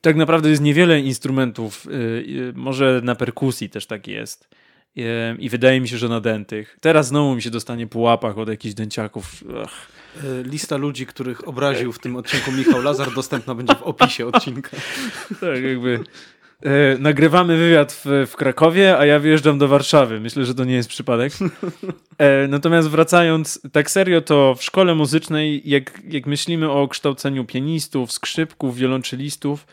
S2: Tak naprawdę jest niewiele instrumentów, y, y, może na perkusji też tak jest i wydaje mi się, że nadętych. Teraz znowu mi się dostanie po łapach od jakichś dęciaków. Ach.
S1: E, lista ludzi, których obraził w tym odcinku Michał Lazar, dostępna będzie w opisie odcinka.
S2: Tak, jakby. E, nagrywamy wywiad w, w, Krakowie, a ja wyjeżdżam do Warszawy. Myślę, że to nie jest przypadek. E, natomiast wracając tak serio, to w szkole muzycznej, jak, jak myślimy o kształceniu pianistów, skrzypków, wiolonczelistów,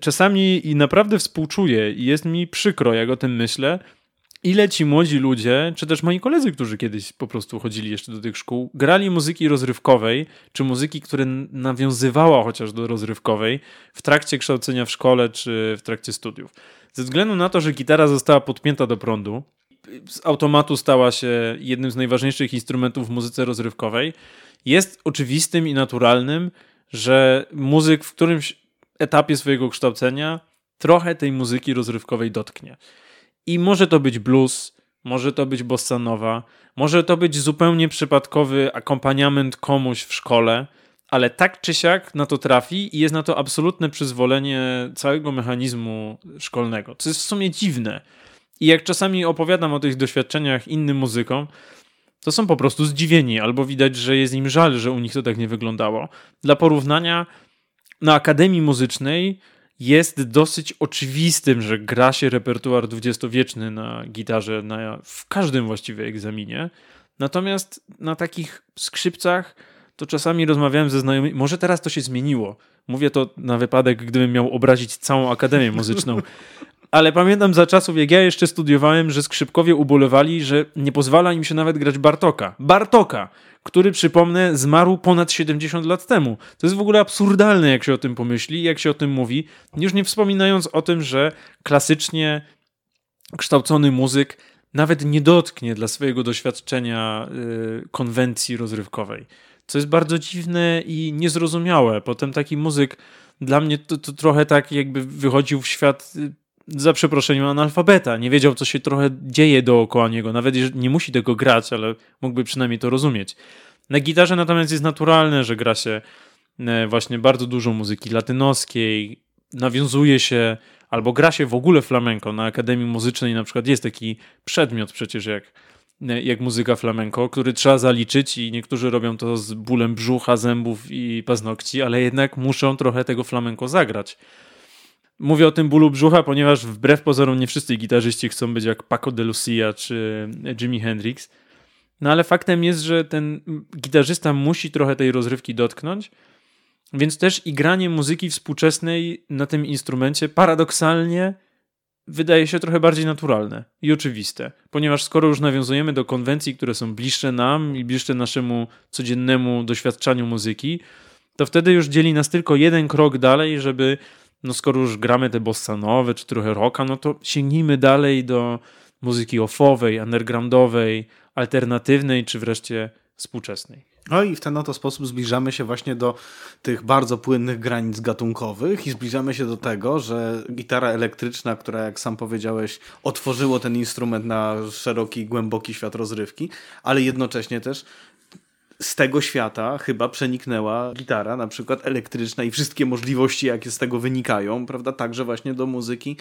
S2: czasami i naprawdę współczuję i jest mi przykro, jak o tym myślę, ile ci młodzi ludzie, czy też moi koledzy, którzy kiedyś po prostu chodzili jeszcze do tych szkół, grali muzyki rozrywkowej, czy muzyki, które nawiązywała chociaż do rozrywkowej w trakcie kształcenia w szkole, czy w trakcie studiów. Ze względu na to, że gitara została podpięta do prądu, z automatu stała się jednym z najważniejszych instrumentów w muzyce rozrywkowej, jest oczywistym i naturalnym, że muzyk w którymś etapie swojego kształcenia trochę tej muzyki rozrywkowej dotknie. I może to być blues, może to być bossa może to być zupełnie przypadkowy akompaniament komuś w szkole, ale tak czy siak na to trafi i jest na to absolutne przyzwolenie całego mechanizmu szkolnego. Co jest w sumie dziwne. I jak czasami opowiadam o tych doświadczeniach innym muzykom, to są po prostu zdziwieni, albo widać, że jest im żal, że u nich to tak nie wyglądało. Dla porównania, na Akademii Muzycznej jest dosyć oczywistym, że gra się repertuar dwudziestowieczny na gitarze na, w każdym właściwie egzaminie. Natomiast na takich skrzypcach to czasami rozmawiałem ze znajomymi. Może teraz to się zmieniło. Mówię to na wypadek, gdybym miał obrazić całą Akademię Muzyczną. Ale pamiętam za czasów, jak ja jeszcze studiowałem, że skrzypkowie ubolewali, że nie pozwala im się nawet grać Bartoka. Bartoka! który przypomnę zmarł ponad 70 lat temu. To jest w ogóle absurdalne, jak się o tym pomyśli, jak się o tym mówi. Już nie wspominając o tym, że klasycznie kształcony muzyk nawet nie dotknie dla swojego doświadczenia y, konwencji rozrywkowej. Co jest bardzo dziwne i niezrozumiałe. Potem taki muzyk dla mnie to, to trochę tak jakby wychodził w świat y, za przeproszeniem analfabeta. Nie wiedział, co się trochę dzieje dookoła niego. Nawet nie musi tego grać, ale mógłby przynajmniej to rozumieć. Na gitarze natomiast jest naturalne, że gra się e, właśnie bardzo dużo muzyki latynoskiej, nawiązuje się albo gra się w ogóle flamenco. Na Akademii Muzycznej na przykład jest taki przedmiot przecież jak, e, jak muzyka flamenco, który trzeba zaliczyć i niektórzy robią to z bólem brzucha, zębów i paznokci, ale jednak muszą trochę tego flamenco zagrać. Mówię o tym bólu brzucha, ponieważ wbrew pozorom nie wszyscy gitarzyści chcą być jak Paco de Lucia czy Jimi Hendrix. No ale faktem jest, że ten gitarzysta musi trochę tej rozrywki dotknąć, więc też i granie muzyki współczesnej na tym instrumencie paradoksalnie wydaje się trochę bardziej naturalne i oczywiste, ponieważ skoro już nawiązujemy do konwencji, które są bliższe nam i bliższe naszemu codziennemu doświadczaniu muzyki, to wtedy już dzieli nas tylko jeden krok dalej, żeby no skoro już gramy te bossanowe czy trochę rocka, no to sięgnijmy dalej do muzyki offowej, undergroundowej, alternatywnej czy wreszcie współczesnej.
S1: No i w ten oto sposób zbliżamy się właśnie do tych bardzo płynnych granic gatunkowych i zbliżamy się do tego, że gitara elektryczna, która jak sam powiedziałeś otworzyło ten instrument na szeroki, głęboki świat rozrywki, ale jednocześnie też z tego świata chyba przeniknęła gitara, na przykład elektryczna i wszystkie możliwości, jakie z tego wynikają, prawda, także właśnie do muzyki,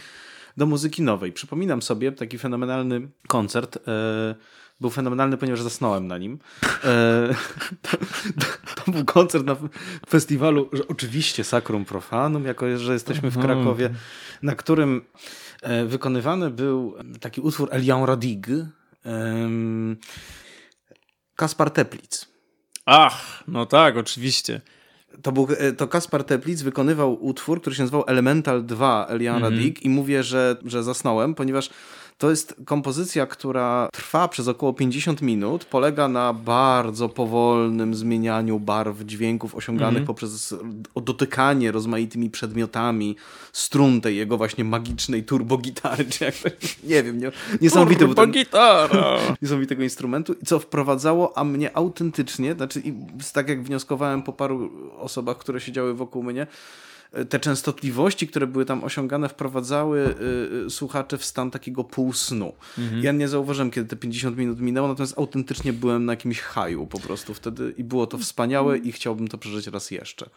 S1: do muzyki nowej. Przypominam sobie taki fenomenalny koncert, e, był fenomenalny, ponieważ zasnąłem na nim. E, to, to, był koncert na festiwalu, że oczywiście Sacrum Profanum, jako że jesteśmy w mhm. Krakowie, na którym e, wykonywany był taki utwór Elian Radig, Kaspar Teplic.
S2: Ach, no tak, oczywiście.
S1: To, był, e, to Kaspar Teplic wykonywał utwór, który się nazywał Elemental 2 Elian mm -hmm. i mówię, że, że zasnąłem, ponieważ to jest kompozycja, która trwa przez około 50 minut, polega na bardzo powolnym zmienianiu barw dźwięków osiąganych -hmm. poprzez dotykanie rozmaitymi przedmiotami strun tej jego właśnie magicznej turbogitary, czy jak to, nie wiem, nie, niesamowity
S2: Turbogitara!
S1: niesamowitego instrumentu, co wprowadzało, a mnie autentycznie, znaczy tak jak wnioskowałem po paru osobach, które siedziały wokół mnie, te częstotliwości, które były tam osiągane, wprowadzały y, y, słuchacze w stan takiego półsnu. Mhm. Ja nie zauważyłem, kiedy te 50 minut minęło, natomiast autentycznie byłem na jakimś haju po prostu wtedy i było to wspaniałe i chciałbym to przeżyć raz jeszcze.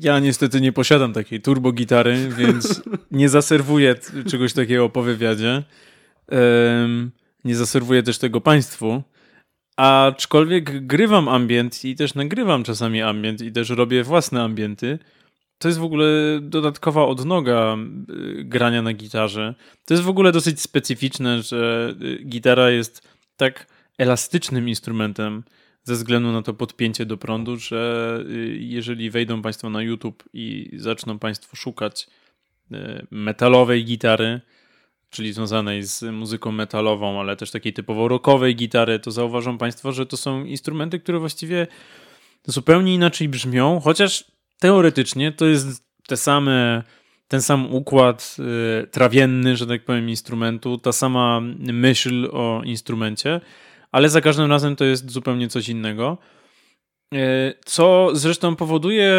S2: Ja niestety nie posiadam takiej turbogitary, więc nie zaserwuję czegoś takiego po wywiadzie. Um, nie zaserwuję też tego Państwu. Aczkolwiek grywam ambient i też nagrywam czasami ambient i też robię własne ambienty to jest w ogóle dodatkowa odnoga y, grania na gitarze. To jest w ogóle dosyć specyficzne, że y, gitara jest tak elastycznym instrumentem ze względu na to podpięcie do prądu, że y, jeżeli wejdą Państwo na YouTube i zaczną Państwo szukać metalowej gitary, czyli związanej z muzyką metalową, ale też takiej typowo rockowej gitary, to zauważą Państwo, że to są instrumenty, które właściwie zupełnie inaczej brzmią, chociaż teoretycznie to jest te same, ten sam układ y, trawienny, że tak powiem, instrumentu, ta sama myśl o instrumencie, ale za każdym razem to jest zupełnie coś innego. co zresztą powoduje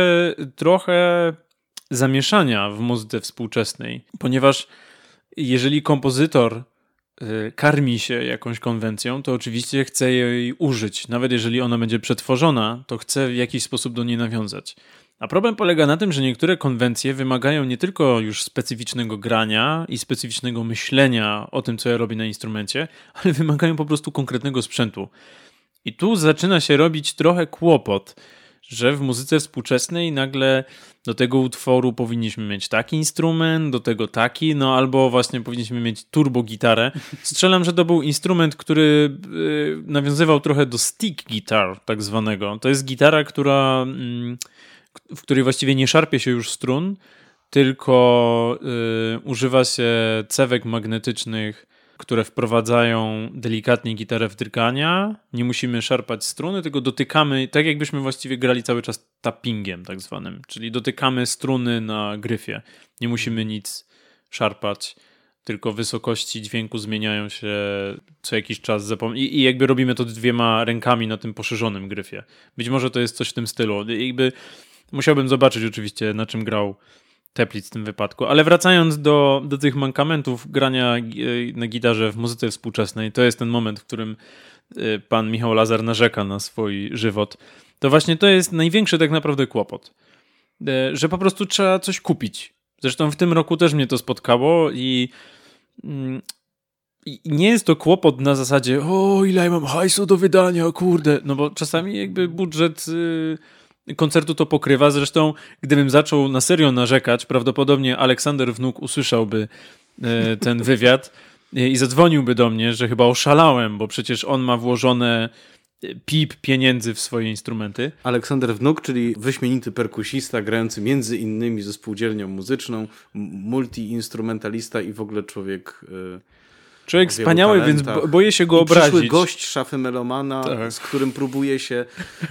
S2: trochę zamieszania w muzyce współczesnej, ponieważ jeżeli kompozytor y, karmi się jakąś konwencją, to oczywiście chce jej użyć. Nawet jeżeli ona będzie przetworzona, to chce w jakiś sposób do niej nawiązać. A problem polega na tym, że niektóre konwencje wymagają nie tylko już specyficznego grania i specyficznego myślenia o tym, co ja robię na instrumencie, ale wymagają po prostu konkretnego sprzętu. I tu zaczyna się robić trochę kłopot, że w muzyce współczesnej nagle do tego utworu powinniśmy mieć taki instrument, do tego taki, no albo właśnie powinniśmy mieć turbo gitarę. Strzelam, że to był instrument, który y, nawiązywał trochę do stick guitar, tak zwanego. To jest gitara, która, mm, w której właściwie nie szarpie się już strun, tylko y, używa się cewek magnetycznych które wprowadzają delikatnie gitarę w drgania. Nie musimy szarpać struny, tylko dotykamy, tak jakbyśmy właściwie grali cały czas tappingiem tak zwanym, czyli dotykamy struny na gryfie. Nie musimy nic szarpać, tylko wysokości dźwięku zmieniają się co jakiś czas I, i jakby robimy to dwiema rękami na tym poszerzonym gryfie. Być może to jest coś w tym stylu. Jakby musiałbym zobaczyć oczywiście na czym grał Teplic w tym wypadku. Ale wracając do, do tych mankamentów grania e, na gitarze w muzyce współczesnej, to jest ten moment, w którym e, pan Michał Lazar narzeka na swój żywot. To właśnie to jest największy tak naprawdę kłopot. E, że po prostu trzeba coś kupić. Zresztą w tym roku też mnie to spotkało i, mm, i nie jest to kłopot na zasadzie o ile ja mam hajsu do wydania, kurde. No bo czasami jakby budżet... Koncertu to pokrywa. Zresztą, gdybym zaczął na serio narzekać, prawdopodobnie Aleksander Wnuk usłyszałby e, ten wywiad i zadzwoniłby do mnie, że chyba oszalałem, bo przecież on ma włożone e, pip pieniędzy w swoje instrumenty.
S1: Aleksander Wnuk, czyli wyśmienity perkusista, grający między innymi ze spółdzielnią muzyczną, multiinstrumentalista i w ogóle człowiek... Yy
S2: Człowiek wspaniały, więc boję się go obrazić.
S1: Przyszły gość szafy Melomana, tak. z którym próbuje się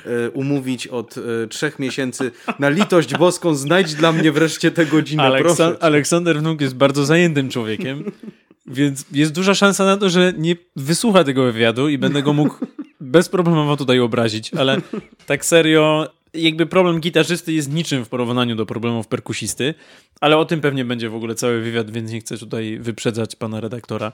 S1: e, umówić od e, trzech miesięcy. Na litość boską znajdź dla mnie wreszcie tę godzinę, Aleksa
S2: Aleksander Wnuk jest bardzo zajętym człowiekiem, więc jest duża szansa na to, że nie wysłucha tego wywiadu i będę go mógł bezproblemowo tutaj obrazić, ale tak serio jakby problem gitarzysty jest niczym w porównaniu do problemów perkusisty, ale o tym pewnie będzie w ogóle cały wywiad, więc nie chcę tutaj wyprzedzać pana redaktora.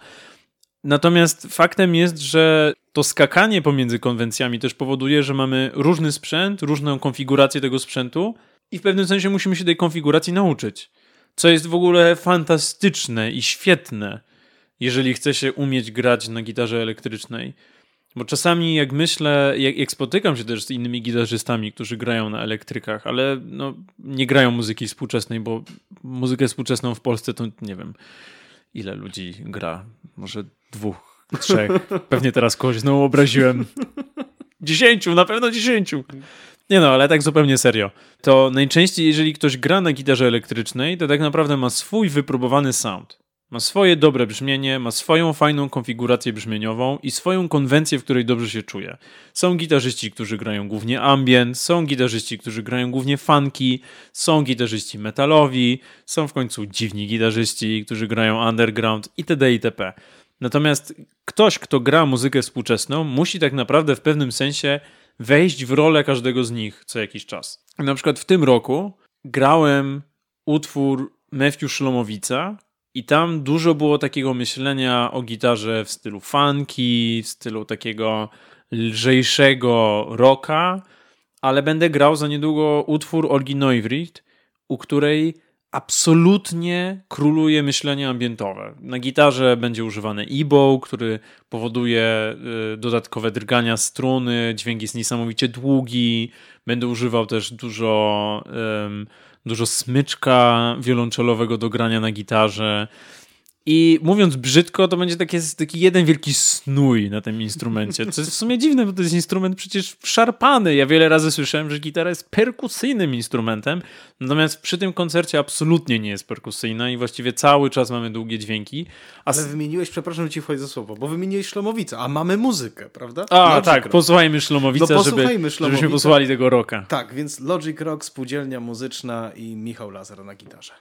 S2: Natomiast faktem jest, że to skakanie pomiędzy konwencjami też powoduje, że mamy różny sprzęt, różną konfigurację tego sprzętu i w pewnym sensie musimy się tej konfiguracji nauczyć. Co jest w ogóle fantastyczne i świetne, jeżeli chce się umieć grać na gitarze elektrycznej. Bo czasami jak myślę, jak, jak, spotykam się też z innymi gitarzystami, którzy grają na elektrykach, ale no, nie grają muzyki współczesnej, bo muzykę współczesną w Polsce to nie wiem, ile ludzi gra. Może dwóch, trzech. Pewnie teraz kogoś znowu obraziłem. Dziesięciu, na pewno dziesięciu. Nie no, ale tak zupełnie serio. To najczęściej, jeżeli ktoś gra na gitarze elektrycznej, to tak naprawdę ma swój wypróbowany sound. Ma swoje dobre brzmienie, ma swoją fajną konfigurację brzmieniową i swoją konwencję, w której dobrze się czuje. Są gitarzyści, którzy grają głównie ambient, są gitarzyści, którzy grają głównie funky, są gitarzyści metalowi, są w końcu dziwni gitarzyści, którzy grają underground itd. itp. Natomiast ktoś, kto gra muzykę współczesną, musi tak naprawdę w pewnym sensie wejść w rolę każdego z nich co jakiś czas. Na przykład w tym roku grałem utwór Matthew Szlomowica, i tam dużo było takiego myślenia o gitarze w stylu funky, w stylu takiego lżejszego rocka, ale będę grał za niedługo utwór Olgi Neuvricht, u której absolutnie króluje myślenie ambientowe. Na gitarze będzie używany e-bow, który powoduje y, dodatkowe drgania struny, dźwięk jest niesamowicie długi, będę używał też dużo dużo smyczka wiolonczelowego do grania na gitarze. I mówiąc brzydko, to będzie taki, taki jeden wielki snój na tym instrumencie. Co jest w sumie dziwne, bo to jest instrument przecież szarpany. Ja wiele razy słyszałem, że gitara jest perkusyjnym instrumentem, natomiast przy tym koncercie absolutnie nie jest perkusyjna i właściwie cały czas mamy długie dźwięki.
S1: A Ale wymieniłeś, przepraszam, że ci wchodzi za słowo, bo wymieniłeś Szlomowicę, a mamy muzykę, prawda?
S2: A, Logic tak, rock. posłuchajmy Szlomowicę, no, żeby, żebyśmy posłuchali tego roka.
S1: Tak, więc Logic Rock, spółdzielnia muzyczna i Michał Lazar na gitarze.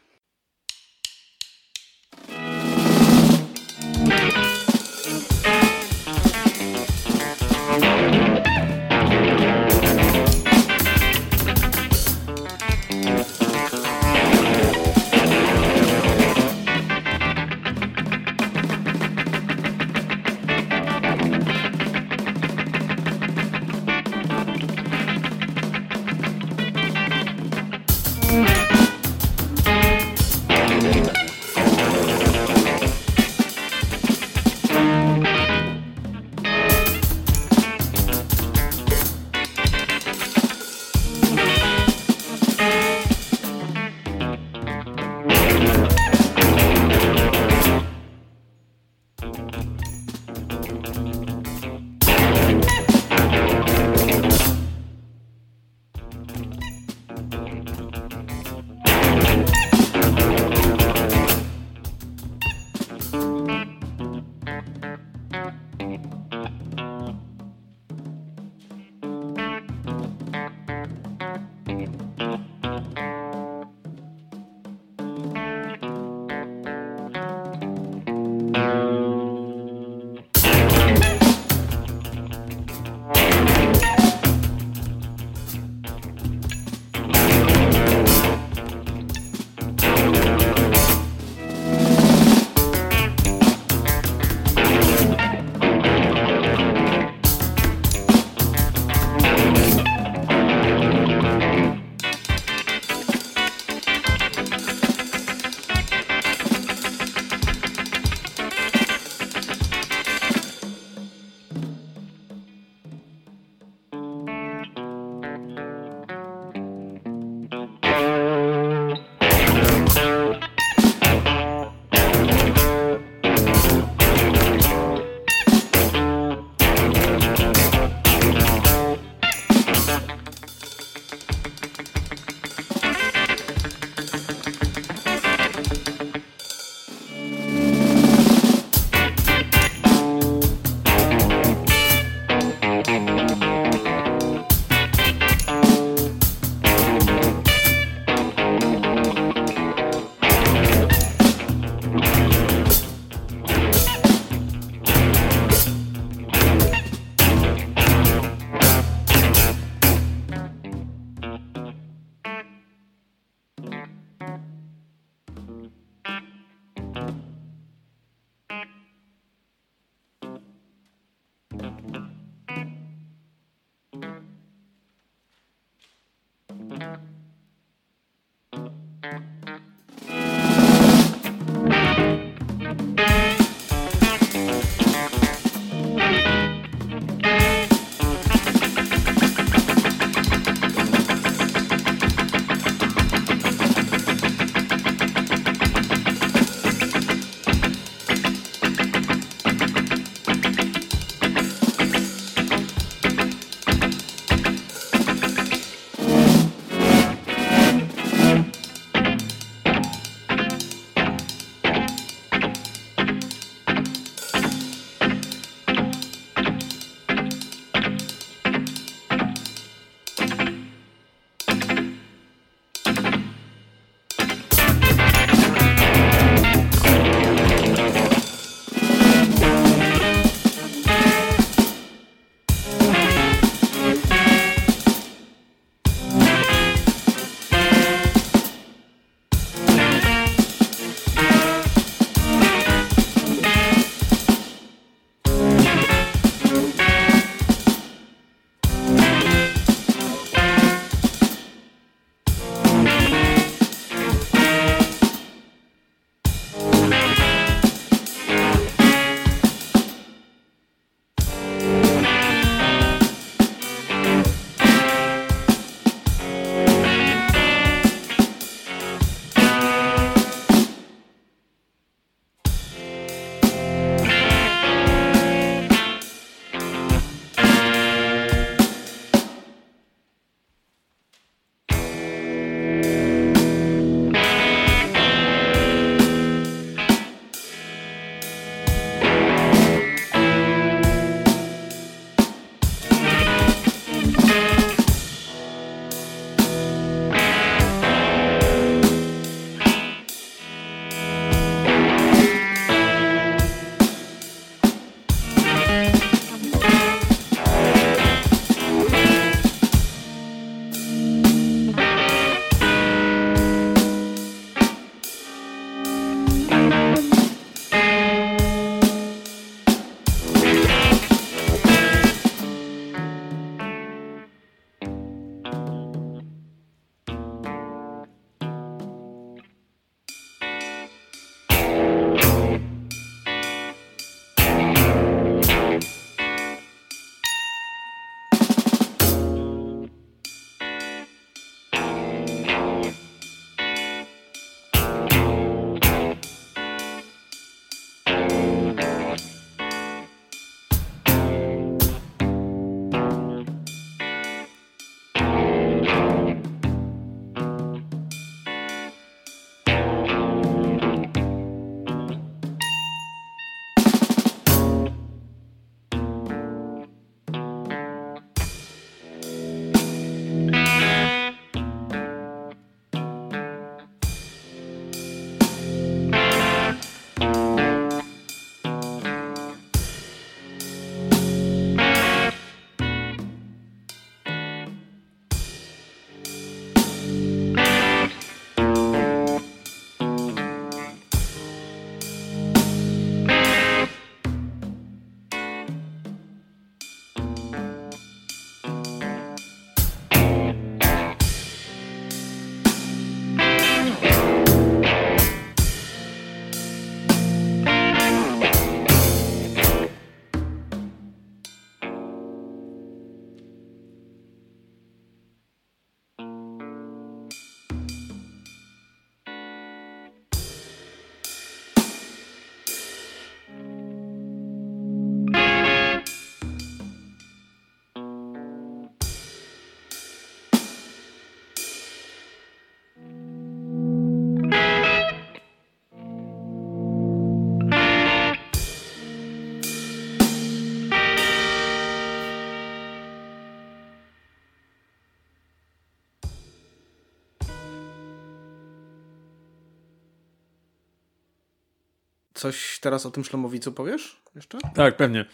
S1: Coś teraz o tym Szlomowicu powiesz jeszcze?
S2: Tak, pewnie.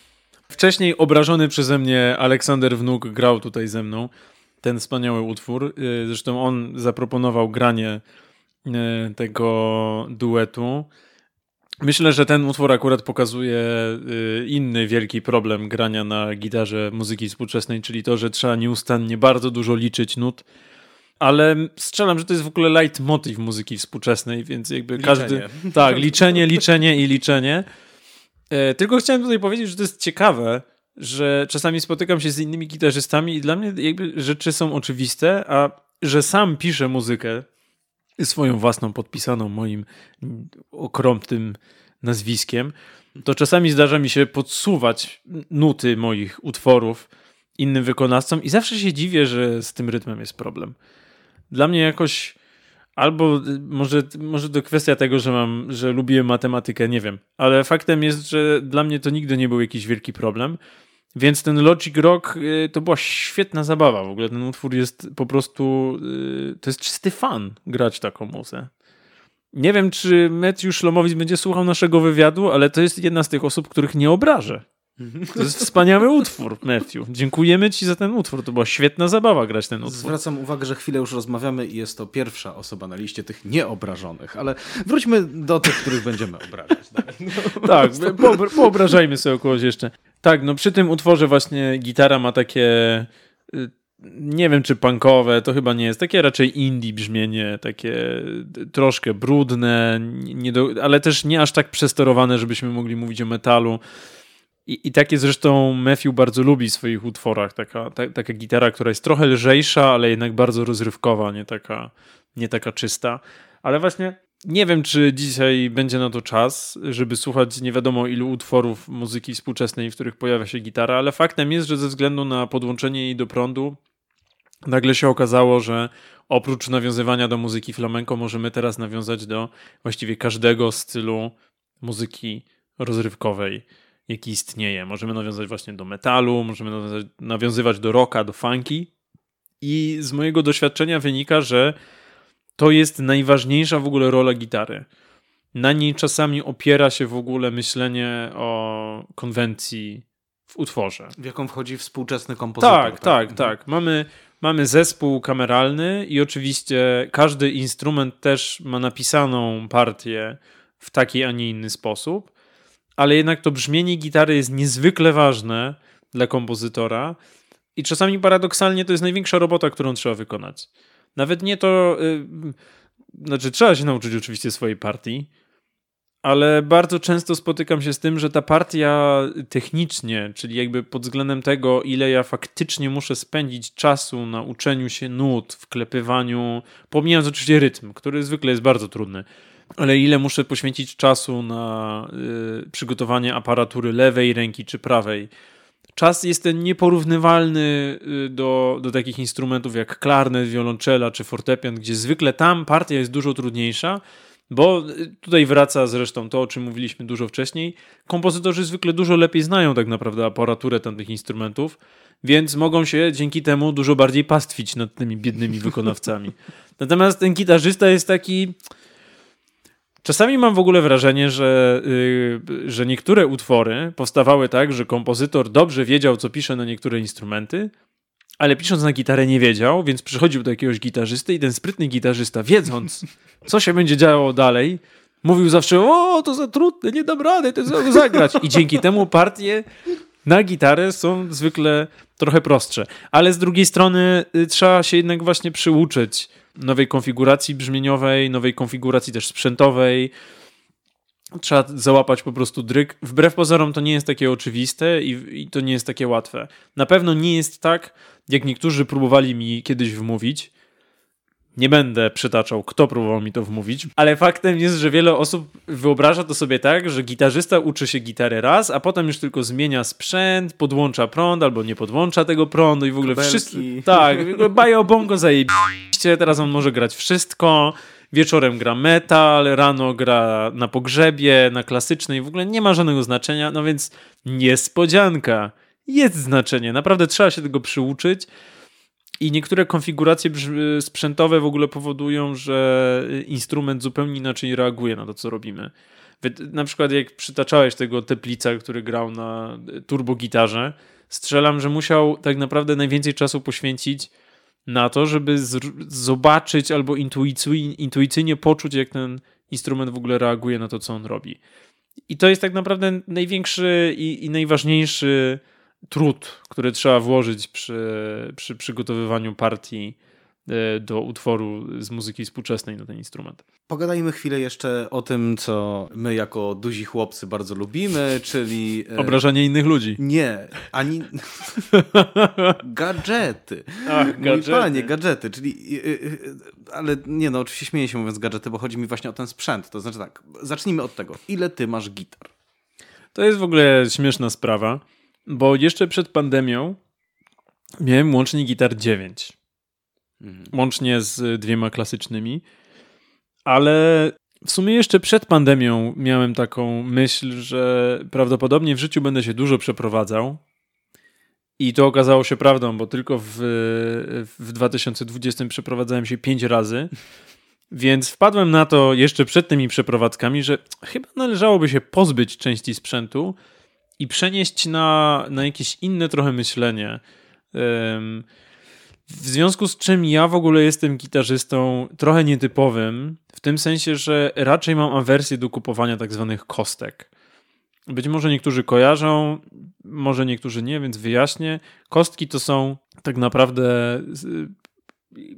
S2: Wcześniej obrażony przeze mnie Aleksander Wnuk grał tutaj ze mną ten wspaniały utwór. Y, zresztą on zaproponował granie y, tego duetu. Myślę, że ten utwór akurat pokazuje y, inny wielki problem grania na gitarze muzyki współczesnej, czyli to, że trzeba nieustannie bardzo dużo liczyć nut. Ale strzelam, że to jest w ogóle leitmotiv muzyki współczesnej, więc jakby liczenie. każdy. Tak, liczenie, liczenie i liczenie. E, tylko chciałem tutaj powiedzieć, że to jest ciekawe, że czasami spotykam się z innymi gitarzystami i dla mnie jakby rzeczy są oczywiste, a że sam piszę muzykę swoją własną, podpisaną moim okrątym nazwiskiem, to czasami zdarza mi się podsuwać nuty moich utworów innym wykonawcom i zawsze się dziwię, że z tym rytmem jest problem. Dla mnie jakoś albo może, może to kwestia tego, że mam, że lubiłem matematykę, nie wiem, ale faktem jest, że dla mnie to nigdy nie był jakiś wielki problem. Więc ten Logic Rock y, to była świetna zabawa. W ogóle ten utwór jest po prostu. Y, to jest czysty fan grać taką muzę. Nie wiem, czy Matthew Szlomowic będzie słuchał naszego wywiadu, ale to jest jedna z tych osób, których nie obrażę. To jest wspaniały utwór, Matthew. Dziękujemy Ci za ten utwór. To była świetna zabawa grać ten utwór.
S1: Zwracam uwagę, że chwilę już rozmawiamy i jest to pierwsza osoba na liście tych nieobrażonych, ale wróćmy do tych, których będziemy obrażać.
S2: No, tak, po, poobrażajmy sobie kogoś jeszcze. Tak, no przy tym utworze właśnie gitara ma takie y, nie wiem czy punkowe, to chyba nie jest, takie raczej indie brzmienie, takie troszkę brudne, nie do, ale też nie aż tak przesterowane, żebyśmy mogli mówić o metalu. I, I takie zresztą Matthew bardzo lubi w swoich utworach. Taka, ta, taka gitara, która jest trochę lżejsza, ale jednak bardzo rozrywkowa, nie taka, nie taka czysta. Ale właśnie nie wiem, czy dzisiaj będzie na to czas, żeby słuchać nie wiadomo ilu utworów muzyki współczesnej, w których pojawia się gitara, ale faktem jest, że ze względu na podłączenie jej do prądu, nagle się okazało, że oprócz nawiązywania do muzyki flamenco, możemy teraz nawiązać do właściwie każdego stylu muzyki rozrywkowej jaki istnieje. Możemy nawiązać właśnie do metalu, możemy nawiązywać do rocka, do funky. I z mojego doświadczenia wynika, że to jest najważniejsza w ogóle rola gitary. Na niej czasami opiera się w ogóle myślenie o konwencji w utworze.
S1: W jaką wchodzi współczesny kompozytor.
S2: Tak, tak, tak. tak. Mamy, mamy zespół kameralny i oczywiście każdy instrument też ma napisaną partię w taki, a nie inny sposób ale jednak to brzmienie gitary jest niezwykle ważne dla kompozytora i czasami paradoksalnie to jest największa robota, którą trzeba wykonać. Nawet nie to, yy, znaczy trzeba się nauczyć oczywiście swojej partii, ale bardzo często spotykam się z tym, że ta partia technicznie, czyli jakby pod względem tego, ile ja faktycznie muszę spędzić czasu na uczeniu się nut, wklepywaniu, pomijając oczywiście rytm, który zwykle jest bardzo trudny, ale ile muszę poświęcić czasu na y, przygotowanie aparatury lewej ręki czy prawej. Czas jest ten nieporównywalny y, do, do takich instrumentów jak klarnet, wiolonczela czy fortepian, gdzie zwykle tam partia jest dużo trudniejsza, bo y, tutaj wraca zresztą to, o czym mówiliśmy dużo wcześniej. Kompozytorzy zwykle dużo lepiej znają tak naprawdę aparaturę tamtych instrumentów, więc mogą się dzięki temu dużo bardziej pastwić nad tymi biednymi wykonawcami. Natomiast ten gitarzysta jest taki Czasami mam w ogóle wrażenie, że, yy, że niektóre utwory powstawały tak, że kompozytor dobrze wiedział, co pisze na niektóre instrumenty, ale pisząc na gitarę nie wiedział, więc przychodził do jakiegoś gitarzysty i ten sprytny gitarzysta, wiedząc, co się będzie działo dalej, mówił zawsze, o, to za trudne, nie dam rady, to zagrać. I dzięki temu partie na gitarę są zwykle trochę prostsze. Ale z drugiej strony y, trzeba się jednak właśnie przyuczyć nowej konfiguracji brzmieniowej, nowej konfiguracji też sprzętowej. Trzeba załapać po prostu dryk. Wbrew pozorom to nie jest takie oczywiste i, i to nie jest takie łatwe. Na pewno nie jest tak, jak niektórzy próbowali mi kiedyś wmówić, nie będę przytaczał, kto próbował mi to wmówić, ale faktem jest, że wiele osób wyobraża to sobie tak, że gitarzysta uczy się gitary raz, a potem już tylko zmienia sprzęt, podłącza prąd albo nie podłącza tego prądu i w ogóle wszystko. Tak, bajo bongo zajebiście, teraz on może grać wszystko. Wieczorem gra metal, rano gra na pogrzebie, na klasycznej, w ogóle nie ma żadnego znaczenia, no więc niespodzianka. Jest znaczenie, naprawdę trzeba się tego przyuczyć. I niektóre konfiguracje sprzętowe w ogóle powodują, że instrument zupełnie inaczej reaguje na to, co robimy. Na przykład jak przytaczałeś tego Teplica, który grał na turbogitarze, strzelam, że musiał tak naprawdę najwięcej czasu poświęcić na to, żeby zobaczyć albo intuicyjnie poczuć, jak ten instrument w ogóle reaguje na to, co on robi. I to jest tak naprawdę największy i, i najważniejszy trud, który trzeba włożyć przy, przy przygotowywaniu partii E, do utworu z muzyki współczesnej na ten instrument.
S1: Pogadajmy chwilę jeszcze o tym, co my jako duzi chłopcy bardzo lubimy, czyli...
S2: E, Obrażanie innych ludzi.
S1: Nie, ani... gadżety.
S2: Ach, gadżety. Mój
S1: panie, gadżety, czyli... E, ale nie no, oczywiście śmieję się mówiąc gadżety, bo chodzi mi właśnie o ten sprzęt. To znaczy tak, zacznijmy od tego. Ile ty masz gitar?
S2: To jest w ogóle śmieszna sprawa, bo jeszcze przed pandemią miałem łącznie gitar 9 mhm. łącznie z dwiema klasycznymi. Ale w sumie jeszcze przed pandemią miałem taką myśl, że prawdopodobnie w życiu będę się dużo przeprowadzał. I to okazało się prawdą, bo tylko w, w 2020 przeprowadzałem się pięć razy. Więc wpadłem na to jeszcze przed tymi przeprowadzkami, że chyba należałoby się pozbyć części sprzętu i przenieść na, na jakieś inne trochę myślenie. W związku z czym ja w ogóle jestem gitarzystą trochę nietypowym, w tym sensie, że raczej mam awersję do kupowania tak zwanych kostek. Być może niektórzy kojarzą, może niektórzy nie, więc wyjaśnię. Kostki to są tak naprawdę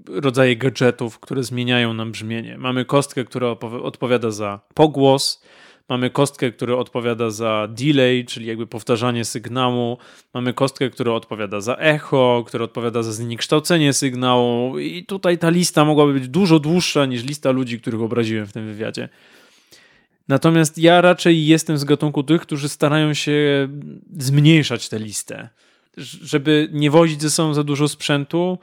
S2: rodzaje gadżetów, które zmieniają nam brzmienie. Mamy kostkę, która odpowiada za pogłos, Mamy kostkę, która odpowiada za delay, czyli jakby powtarzanie sygnału. Mamy kostkę, która odpowiada za echo, która odpowiada za zniekształcenie sygnału. I tutaj ta lista mogłaby być dużo dłuższa niż lista ludzi, których obraziłem w tym wywiadzie. Natomiast ja raczej jestem z gatunku tych, którzy starają się zmniejszać tę listę, żeby nie wozić ze sobą za dużo sprzętu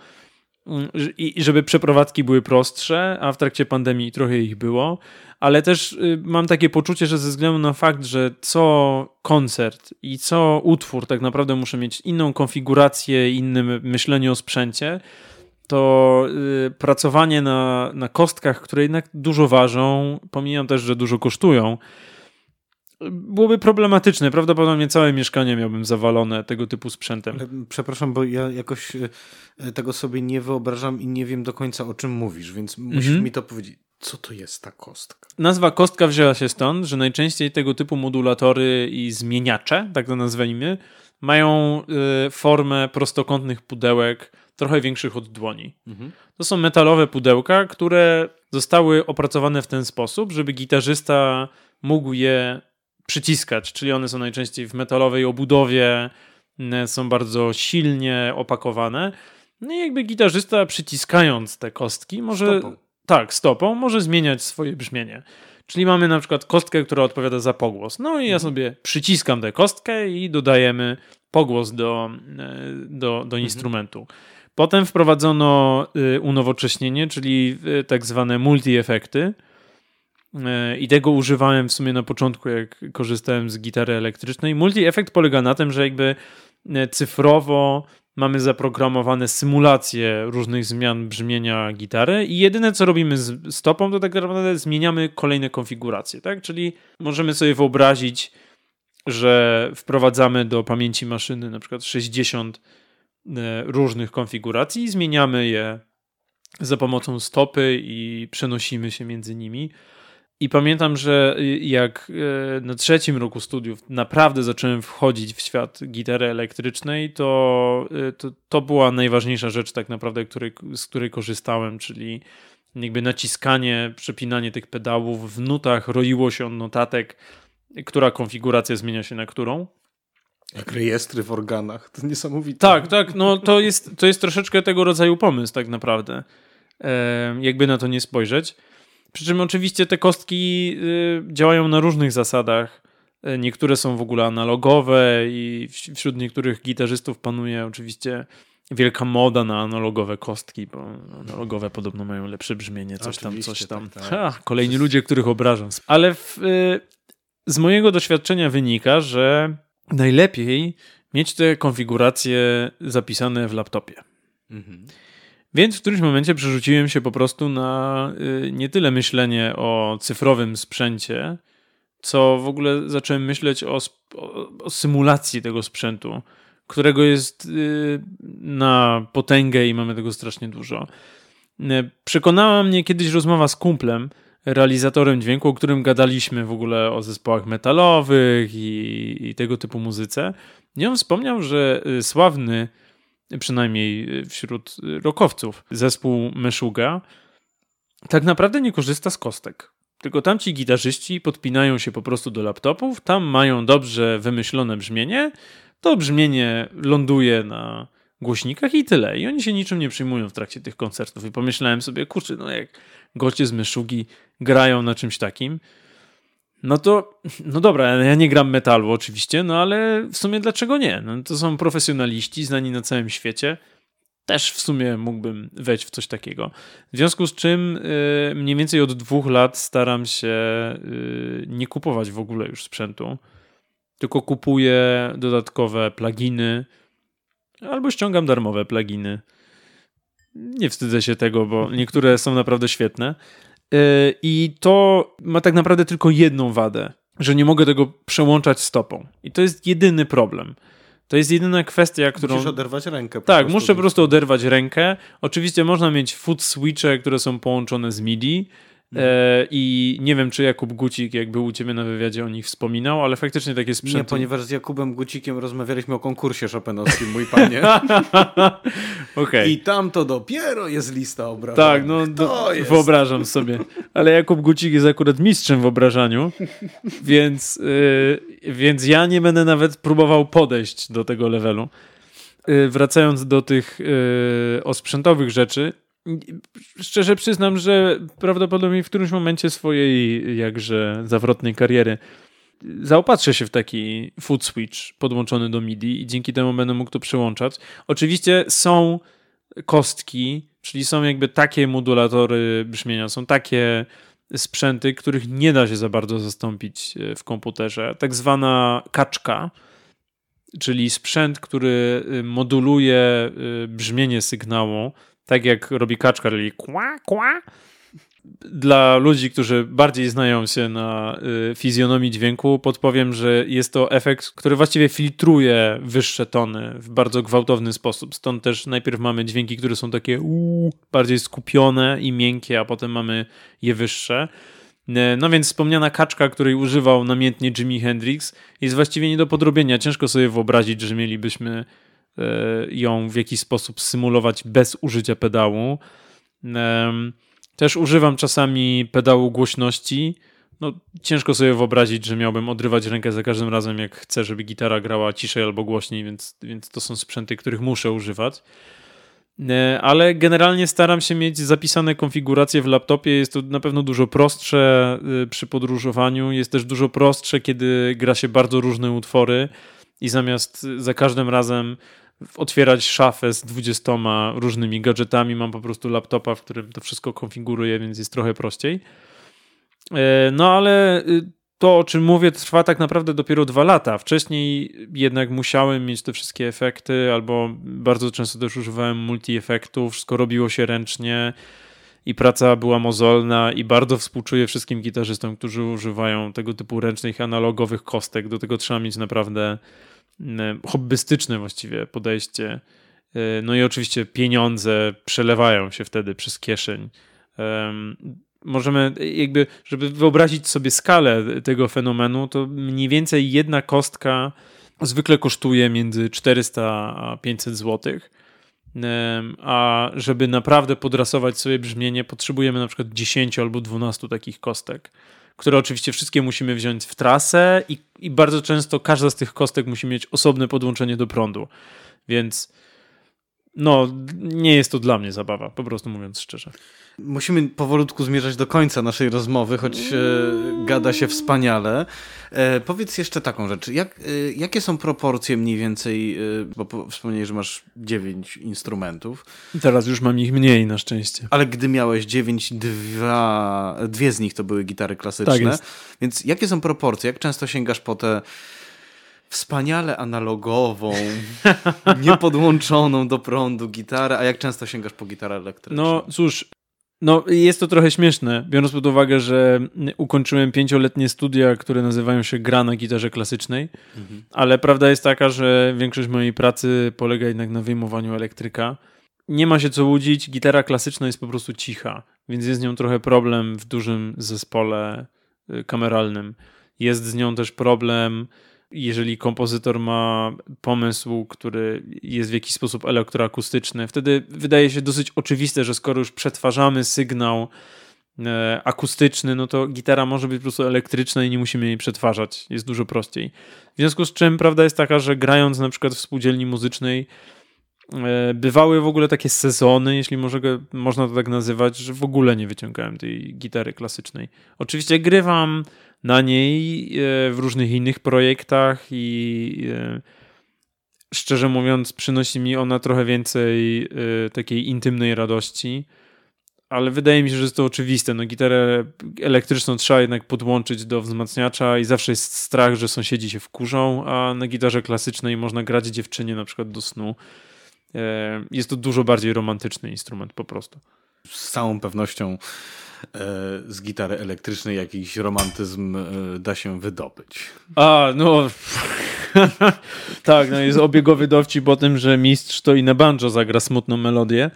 S2: i żeby przeprowadzki były prostsze, a w trakcie pandemii trochę ich było, ale też y, mam takie poczucie, że ze względu na fakt, że co koncert i co utwór tak naprawdę muszę mieć inną konfigurację, innym myślenie o sprzęcie, to y, pracowanie na, na kostkach, które jednak dużo ważą, pomijam też, że dużo kosztują, byłoby problematyczne. Prawdopodobnie całe mieszkanie miałbym zawalone tego typu sprzętem.
S1: Przepraszam, bo ja jakoś y, tego sobie nie wyobrażam i nie wiem do końca o czym mówisz, więc musisz mhm. mi to powiedzieć. Co to jest ta kostka?
S2: Nazwa kostka wzięła się stąd, że najczęściej tego typu modulatory i zmieniacze, tak to nazwijmy, mają y, formę prostokątnych pudełek, trochę większych od dłoni. Mhm. To są metalowe pudełka, które zostały opracowane w ten sposób, żeby gitarzysta mógł je przyciskać, czyli one są najczęściej w metalowej obudowie, są bardzo silnie opakowane. No i jakby gitarzysta przyciskając te kostki może Stopą. Tak, stopą może zmieniać swoje brzmienie. Czyli mamy na przykład kostkę, która odpowiada za pogłos. No i ja mhm. sobie przyciskam tę kostkę i dodajemy pogłos do, do, do mhm. instrumentu. Potem wprowadzono y, unowocześnienie, czyli y, tak zwane multi-efekty. E, I tego używałem w sumie na początku, jak korzystałem z gitary elektrycznej. Multi-efekt polega na tym, że jakby e, cyfrowo mamy zaprogramowane symulacje różnych zmian brzmienia gitary i jedyne co robimy z stopą to tak naprawdę zmieniamy kolejne konfiguracje, tak? Czyli możemy sobie wyobrazić, że wprowadzamy do pamięci maszyny na przykład 60 e, różnych konfiguracji i zmieniamy je za pomocą stopy i przenosimy się między nimi. I pamiętam, że jak e, na trzecim roku studiów naprawdę zacząłem wchodzić w świat gitary elektrycznej, to, e, to, to była najważniejsza rzecz tak naprawdę, z której korzystałem, czyli jakby naciskanie, przepinanie tych pedałów w nutach, roiło się od notatek, która konfiguracja zmienia się na którą.
S1: Jak rejestry w organach, to niesamowite.
S2: Tak, tak, no to jest, to jest troszeczkę tego rodzaju pomysł tak naprawdę, e, jakby na to nie spojrzeć. Przy czym oczywiście te kostki y, działają na różnych zasadach. E, niektóre są w ogóle analogowe i wśród niektórych gitarzystów panuje oczywiście wielka moda na analogowe kostki, bo analogowe podobno mają lepsze brzmienie, coś tam, coś tam. Tak, tak. Ha, kolejni ludzie, których obrażam. Ale w, y, z mojego doświadczenia wynika, że najlepiej mieć te konfiguracje zapisane w laptopie. Mhm. Więc w którymś momencie przerzuciłem się po prostu na y, nie tyle myślenie o cyfrowym sprzęcie, co w ogóle zacząłem myśleć o, o, symulacji tego sprzętu, którego jest y, na potęgę i mamy tego strasznie dużo. Y, przekonała mnie kiedyś rozmowa z kumplem, realizatorem dźwięku, o którym gadaliśmy w ogóle o zespołach metalowych i, i tego typu muzyce. I on wspomniał, że sławny, przynajmniej wśród rockowców, zespół Meshuga tak naprawdę nie korzysta z kostek. Tylko tamci gitarzyści podpinają się po prostu do laptopów, tam mają dobrze wymyślone brzmienie, to brzmienie ląduje na głośnikach i tyle. I oni się niczym nie przyjmują w trakcie tych koncertów. I pomyślałem sobie, kurczę, no jak goście z Myszugi grają na czymś takim, no to, no dobra, ja nie gram metalu oczywiście, no ale w sumie dlaczego nie? No to są profesjonaliści znani na całym świecie też w sumie mógłbym wejść w coś takiego. W związku z czym y, mniej więcej od dwóch lat staram się y, nie kupować w ogóle już sprzętu, tylko kupuję dodatkowe pluginy albo ściągam darmowe pluginy. Nie wstydzę się tego, bo niektóre są naprawdę świetne. Y, I to ma tak naprawdę tylko jedną wadę, że nie mogę tego przełączać stopą. I to jest jedyny problem. To jest jedyna kwestia, którą.
S1: Musisz oderwać rękę.
S2: tak, muszę po prostu oderwać rękę. Oczywiście można mieć foot switche, które są połączone z MIDI. E, I nie wiem, czy Jakub Gucik, jak był u ciebie na wywiadzie, o nich wspominał, ale faktycznie takie sprzęty...
S1: Nie, ponieważ z Jakubem Gucikiem rozmawialiśmy o konkursie Chopinowskim, mój panie.
S2: okay.
S1: I tam to dopiero jest lista obrażeń.
S2: Tak, no do, wyobrażam sobie. Ale Jakub Gucik jest akurat mistrzem w obrażaniu, więc, yy, więc ja nie będę nawet próbował podejść do tego levelu. Yy, wracając do tych yy, osprzętowych rzeczy, szczerze przyznam, że prawdopodobnie w którymś momencie swojej jakże zawrotnej kariery zaopatrzę się w taki foot switch podłączony do MIDI i dzięki temu będę mógł to przełączać. Oczywiście są kostki, czyli są jakby takie modulatory brzmienia, są takie sprzęty, których nie da się za bardzo zastąpić e, w komputerze. Tak zwana kaczka, czyli sprzęt, który e, moduluje e, brzmienie sygnału tak jak robi kaczka, czyli kła, kła. Dla ludzi, którzy bardziej znają się na y, fizjonomii dźwięku, podpowiem, że jest to efekt, który właściwie filtruje wyższe tony w bardzo gwałtowny sposób. Stąd też najpierw mamy dźwięki, które są takie uu, bardziej skupione i miękkie, a potem mamy je wyższe. Y, no więc wspomniana kaczka, której używał namiętnie Jimi Hendrix, jest właściwie nie do podrobienia. Ciężko sobie wyobrazić, że mielibyśmy ją w jakiś sposób symulować bez użycia pedału. Też używam czasami pedału głośności. No, ciężko sobie wyobrazić, że miałbym odrywać rękę za każdym razem, jak chcę, żeby gitara grała ciszej albo głośniej, więc, więc to są sprzęty, których muszę używać. E, ale generalnie staram się mieć zapisane konfiguracje w laptopie. Jest to na pewno dużo prostsze e, przy podróżowaniu. Jest też dużo prostsze, kiedy gra się bardzo różne utwory i zamiast za każdym razem otwierać szafę z 20 różnymi gadżetami. Mam po prostu laptopa, w którym to wszystko konfiguruję, więc jest trochę prościej. E, no ale y, to, o czym mówię, trwa tak naprawdę dopiero dwa lata. Wcześniej jednak musiałem mieć te wszystkie efekty, albo bardzo często też używałem multi-efektów, wszystko robiło się ręcznie i praca była mozolna i bardzo współczuję wszystkim gitarzystom, którzy używają tego typu ręcznych, analogowych kostek. Do tego trzeba mieć naprawdę hobbystyczne właściwie podejście. E, no i oczywiście pieniądze przelewają się wtedy przez kieszeń. Możemy jakby, żeby wyobrazić sobie skalę tego fenomenu, to mniej więcej jedna kostka zwykle kosztuje między 400 a 500 zł. A żeby naprawdę podrasować sobie brzmienie, potrzebujemy na przykład 10 albo 12 takich kostek które oczywiście wszystkie musimy wziąć w trasę i, i bardzo często każda z tych kostek musi mieć osobne podłączenie do prądu. Więc no, nie jest to dla mnie zabawa, po prostu mówiąc szczerze.
S1: Musimy powolutku zmierzać do końca naszej rozmowy, choć e, gada się wspaniale. E, powiedz jeszcze taką rzecz. Jak, e, jakie są proporcje mniej więcej, e, bo po, wspomniałeś, że masz dziewięć instrumentów.
S2: Teraz już mam ich mniej na szczęście.
S1: Ale gdy miałeś dziewięć, dwa, dwie z nich to były gitary klasyczne. Tak jest. Więc jakie są proporcje? Jak często sięgasz po te wspaniale analogową, niepodłączoną do prądu gitarę, a jak często sięgasz po gitarę elektryczną?
S2: No cóż, No, jest to trochę śmieszne, biorąc pod uwagę, że ukończyłem pięcioletnie studia, które nazywają się gra na gitarze klasycznej, mhm. ale prawda jest taka, że większość mojej pracy polega jednak na wyjmowaniu elektryka. Nie ma się co łudzić, gitara klasyczna jest po prostu cicha, więc jest z nią trochę problem w dużym zespole y, kameralnym. Jest z nią też problem jeżeli kompozytor ma pomysł, który jest w jakiś sposób elektroakustyczny, wtedy wydaje się dosyć oczywiste, że skoro już przetwarzamy sygnał e, akustyczny, no to gitara może być po prostu elektryczna i nie musimy jej przetwarzać. Jest dużo prościej. W związku z czym prawda jest taka, że grając na przykład w spółdzielni muzycznej, e, bywały w ogóle takie sezony, jeśli może, można to tak nazywać, że w ogóle nie wyciągałem tej gitary klasycznej. Oczywiście grywam na niej e, w różnych innych projektach i e, szczerze mówiąc przynosi mi ona trochę więcej e, takiej intymnej radości, ale wydaje mi się, że jest to oczywiste. No, gitarę elektryczną trzeba jednak podłączyć do wzmacniacza i zawsze jest strach, że sąsiedzi się wkurzą, a na gitarze klasycznej można grać dziewczynie na przykład do snu. Jest to dużo bardziej romantyczny instrument po prostu.
S1: Z całą pewnością z gitary elektrycznej jakiś romantyzm e, da się wydobyć.
S2: A, no... tak, no jest obiegowy dowcip o tym, że mistrz to i na banjo zagra smutną melodię,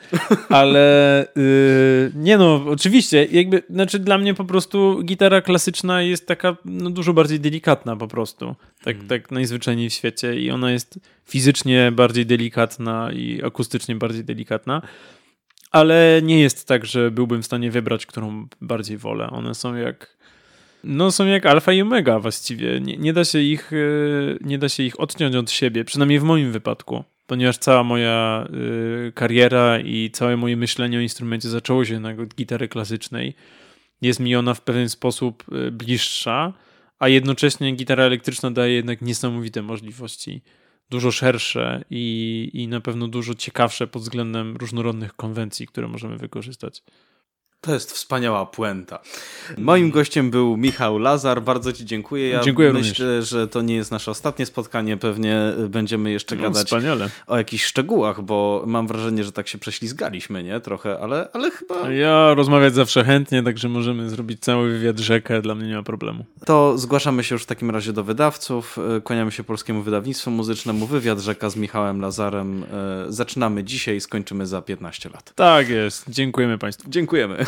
S2: ale yy, nie no, oczywiście, jakby, znaczy dla mnie po prostu gitara klasyczna jest taka no, dużo bardziej delikatna po prostu, tak, hmm. tak najzwyczajniej w świecie i ona jest fizycznie bardziej delikatna i akustycznie bardziej delikatna. Ale nie jest tak, że byłbym w stanie wybrać, którą bardziej wolę. One są jak. No, są jak alfa i omega właściwie. Nie, nie, da się ich, e, nie da się ich odciąć od siebie, przynajmniej w moim wypadku, ponieważ cała moja y, kariera i całe moje myślenie o instrumencie zaczęło się na gitary klasycznej. Jest mi ona w pewien sposób e, bliższa, a jednocześnie gitara elektryczna daje jednak niesamowite możliwości dużo szersze i, i na pewno dużo ciekawsze pod względem różnorodnych konwencji, które możemy wykorzystać.
S1: To jest wspaniała puenta. Moim gościem był Michał Lazar. Bardzo Ci dziękuję. Ja
S2: dziękuję
S1: myślę, również. że to nie jest nasze ostatnie spotkanie. Pewnie będziemy jeszcze no, gadać
S2: wspaniale.
S1: o jakichś szczegółach, bo mam wrażenie, że tak się prześlizgaliśmy, nie? Trochę, ale, ale chyba...
S2: Ja rozmawiać zawsze chętnie, także możemy zrobić cały wywiad rzekę. Dla mnie nie ma problemu.
S1: To zgłaszamy się już w takim razie do wydawców. Kłaniamy się Polskiemu Wydawnictwu Muzycznemu. Wywiad rzeka z Michałem Lazarem. E, zaczynamy dzisiaj i skończymy za 15 lat.
S2: Tak jest. Dziękujemy Państwu.
S1: Dziękujemy.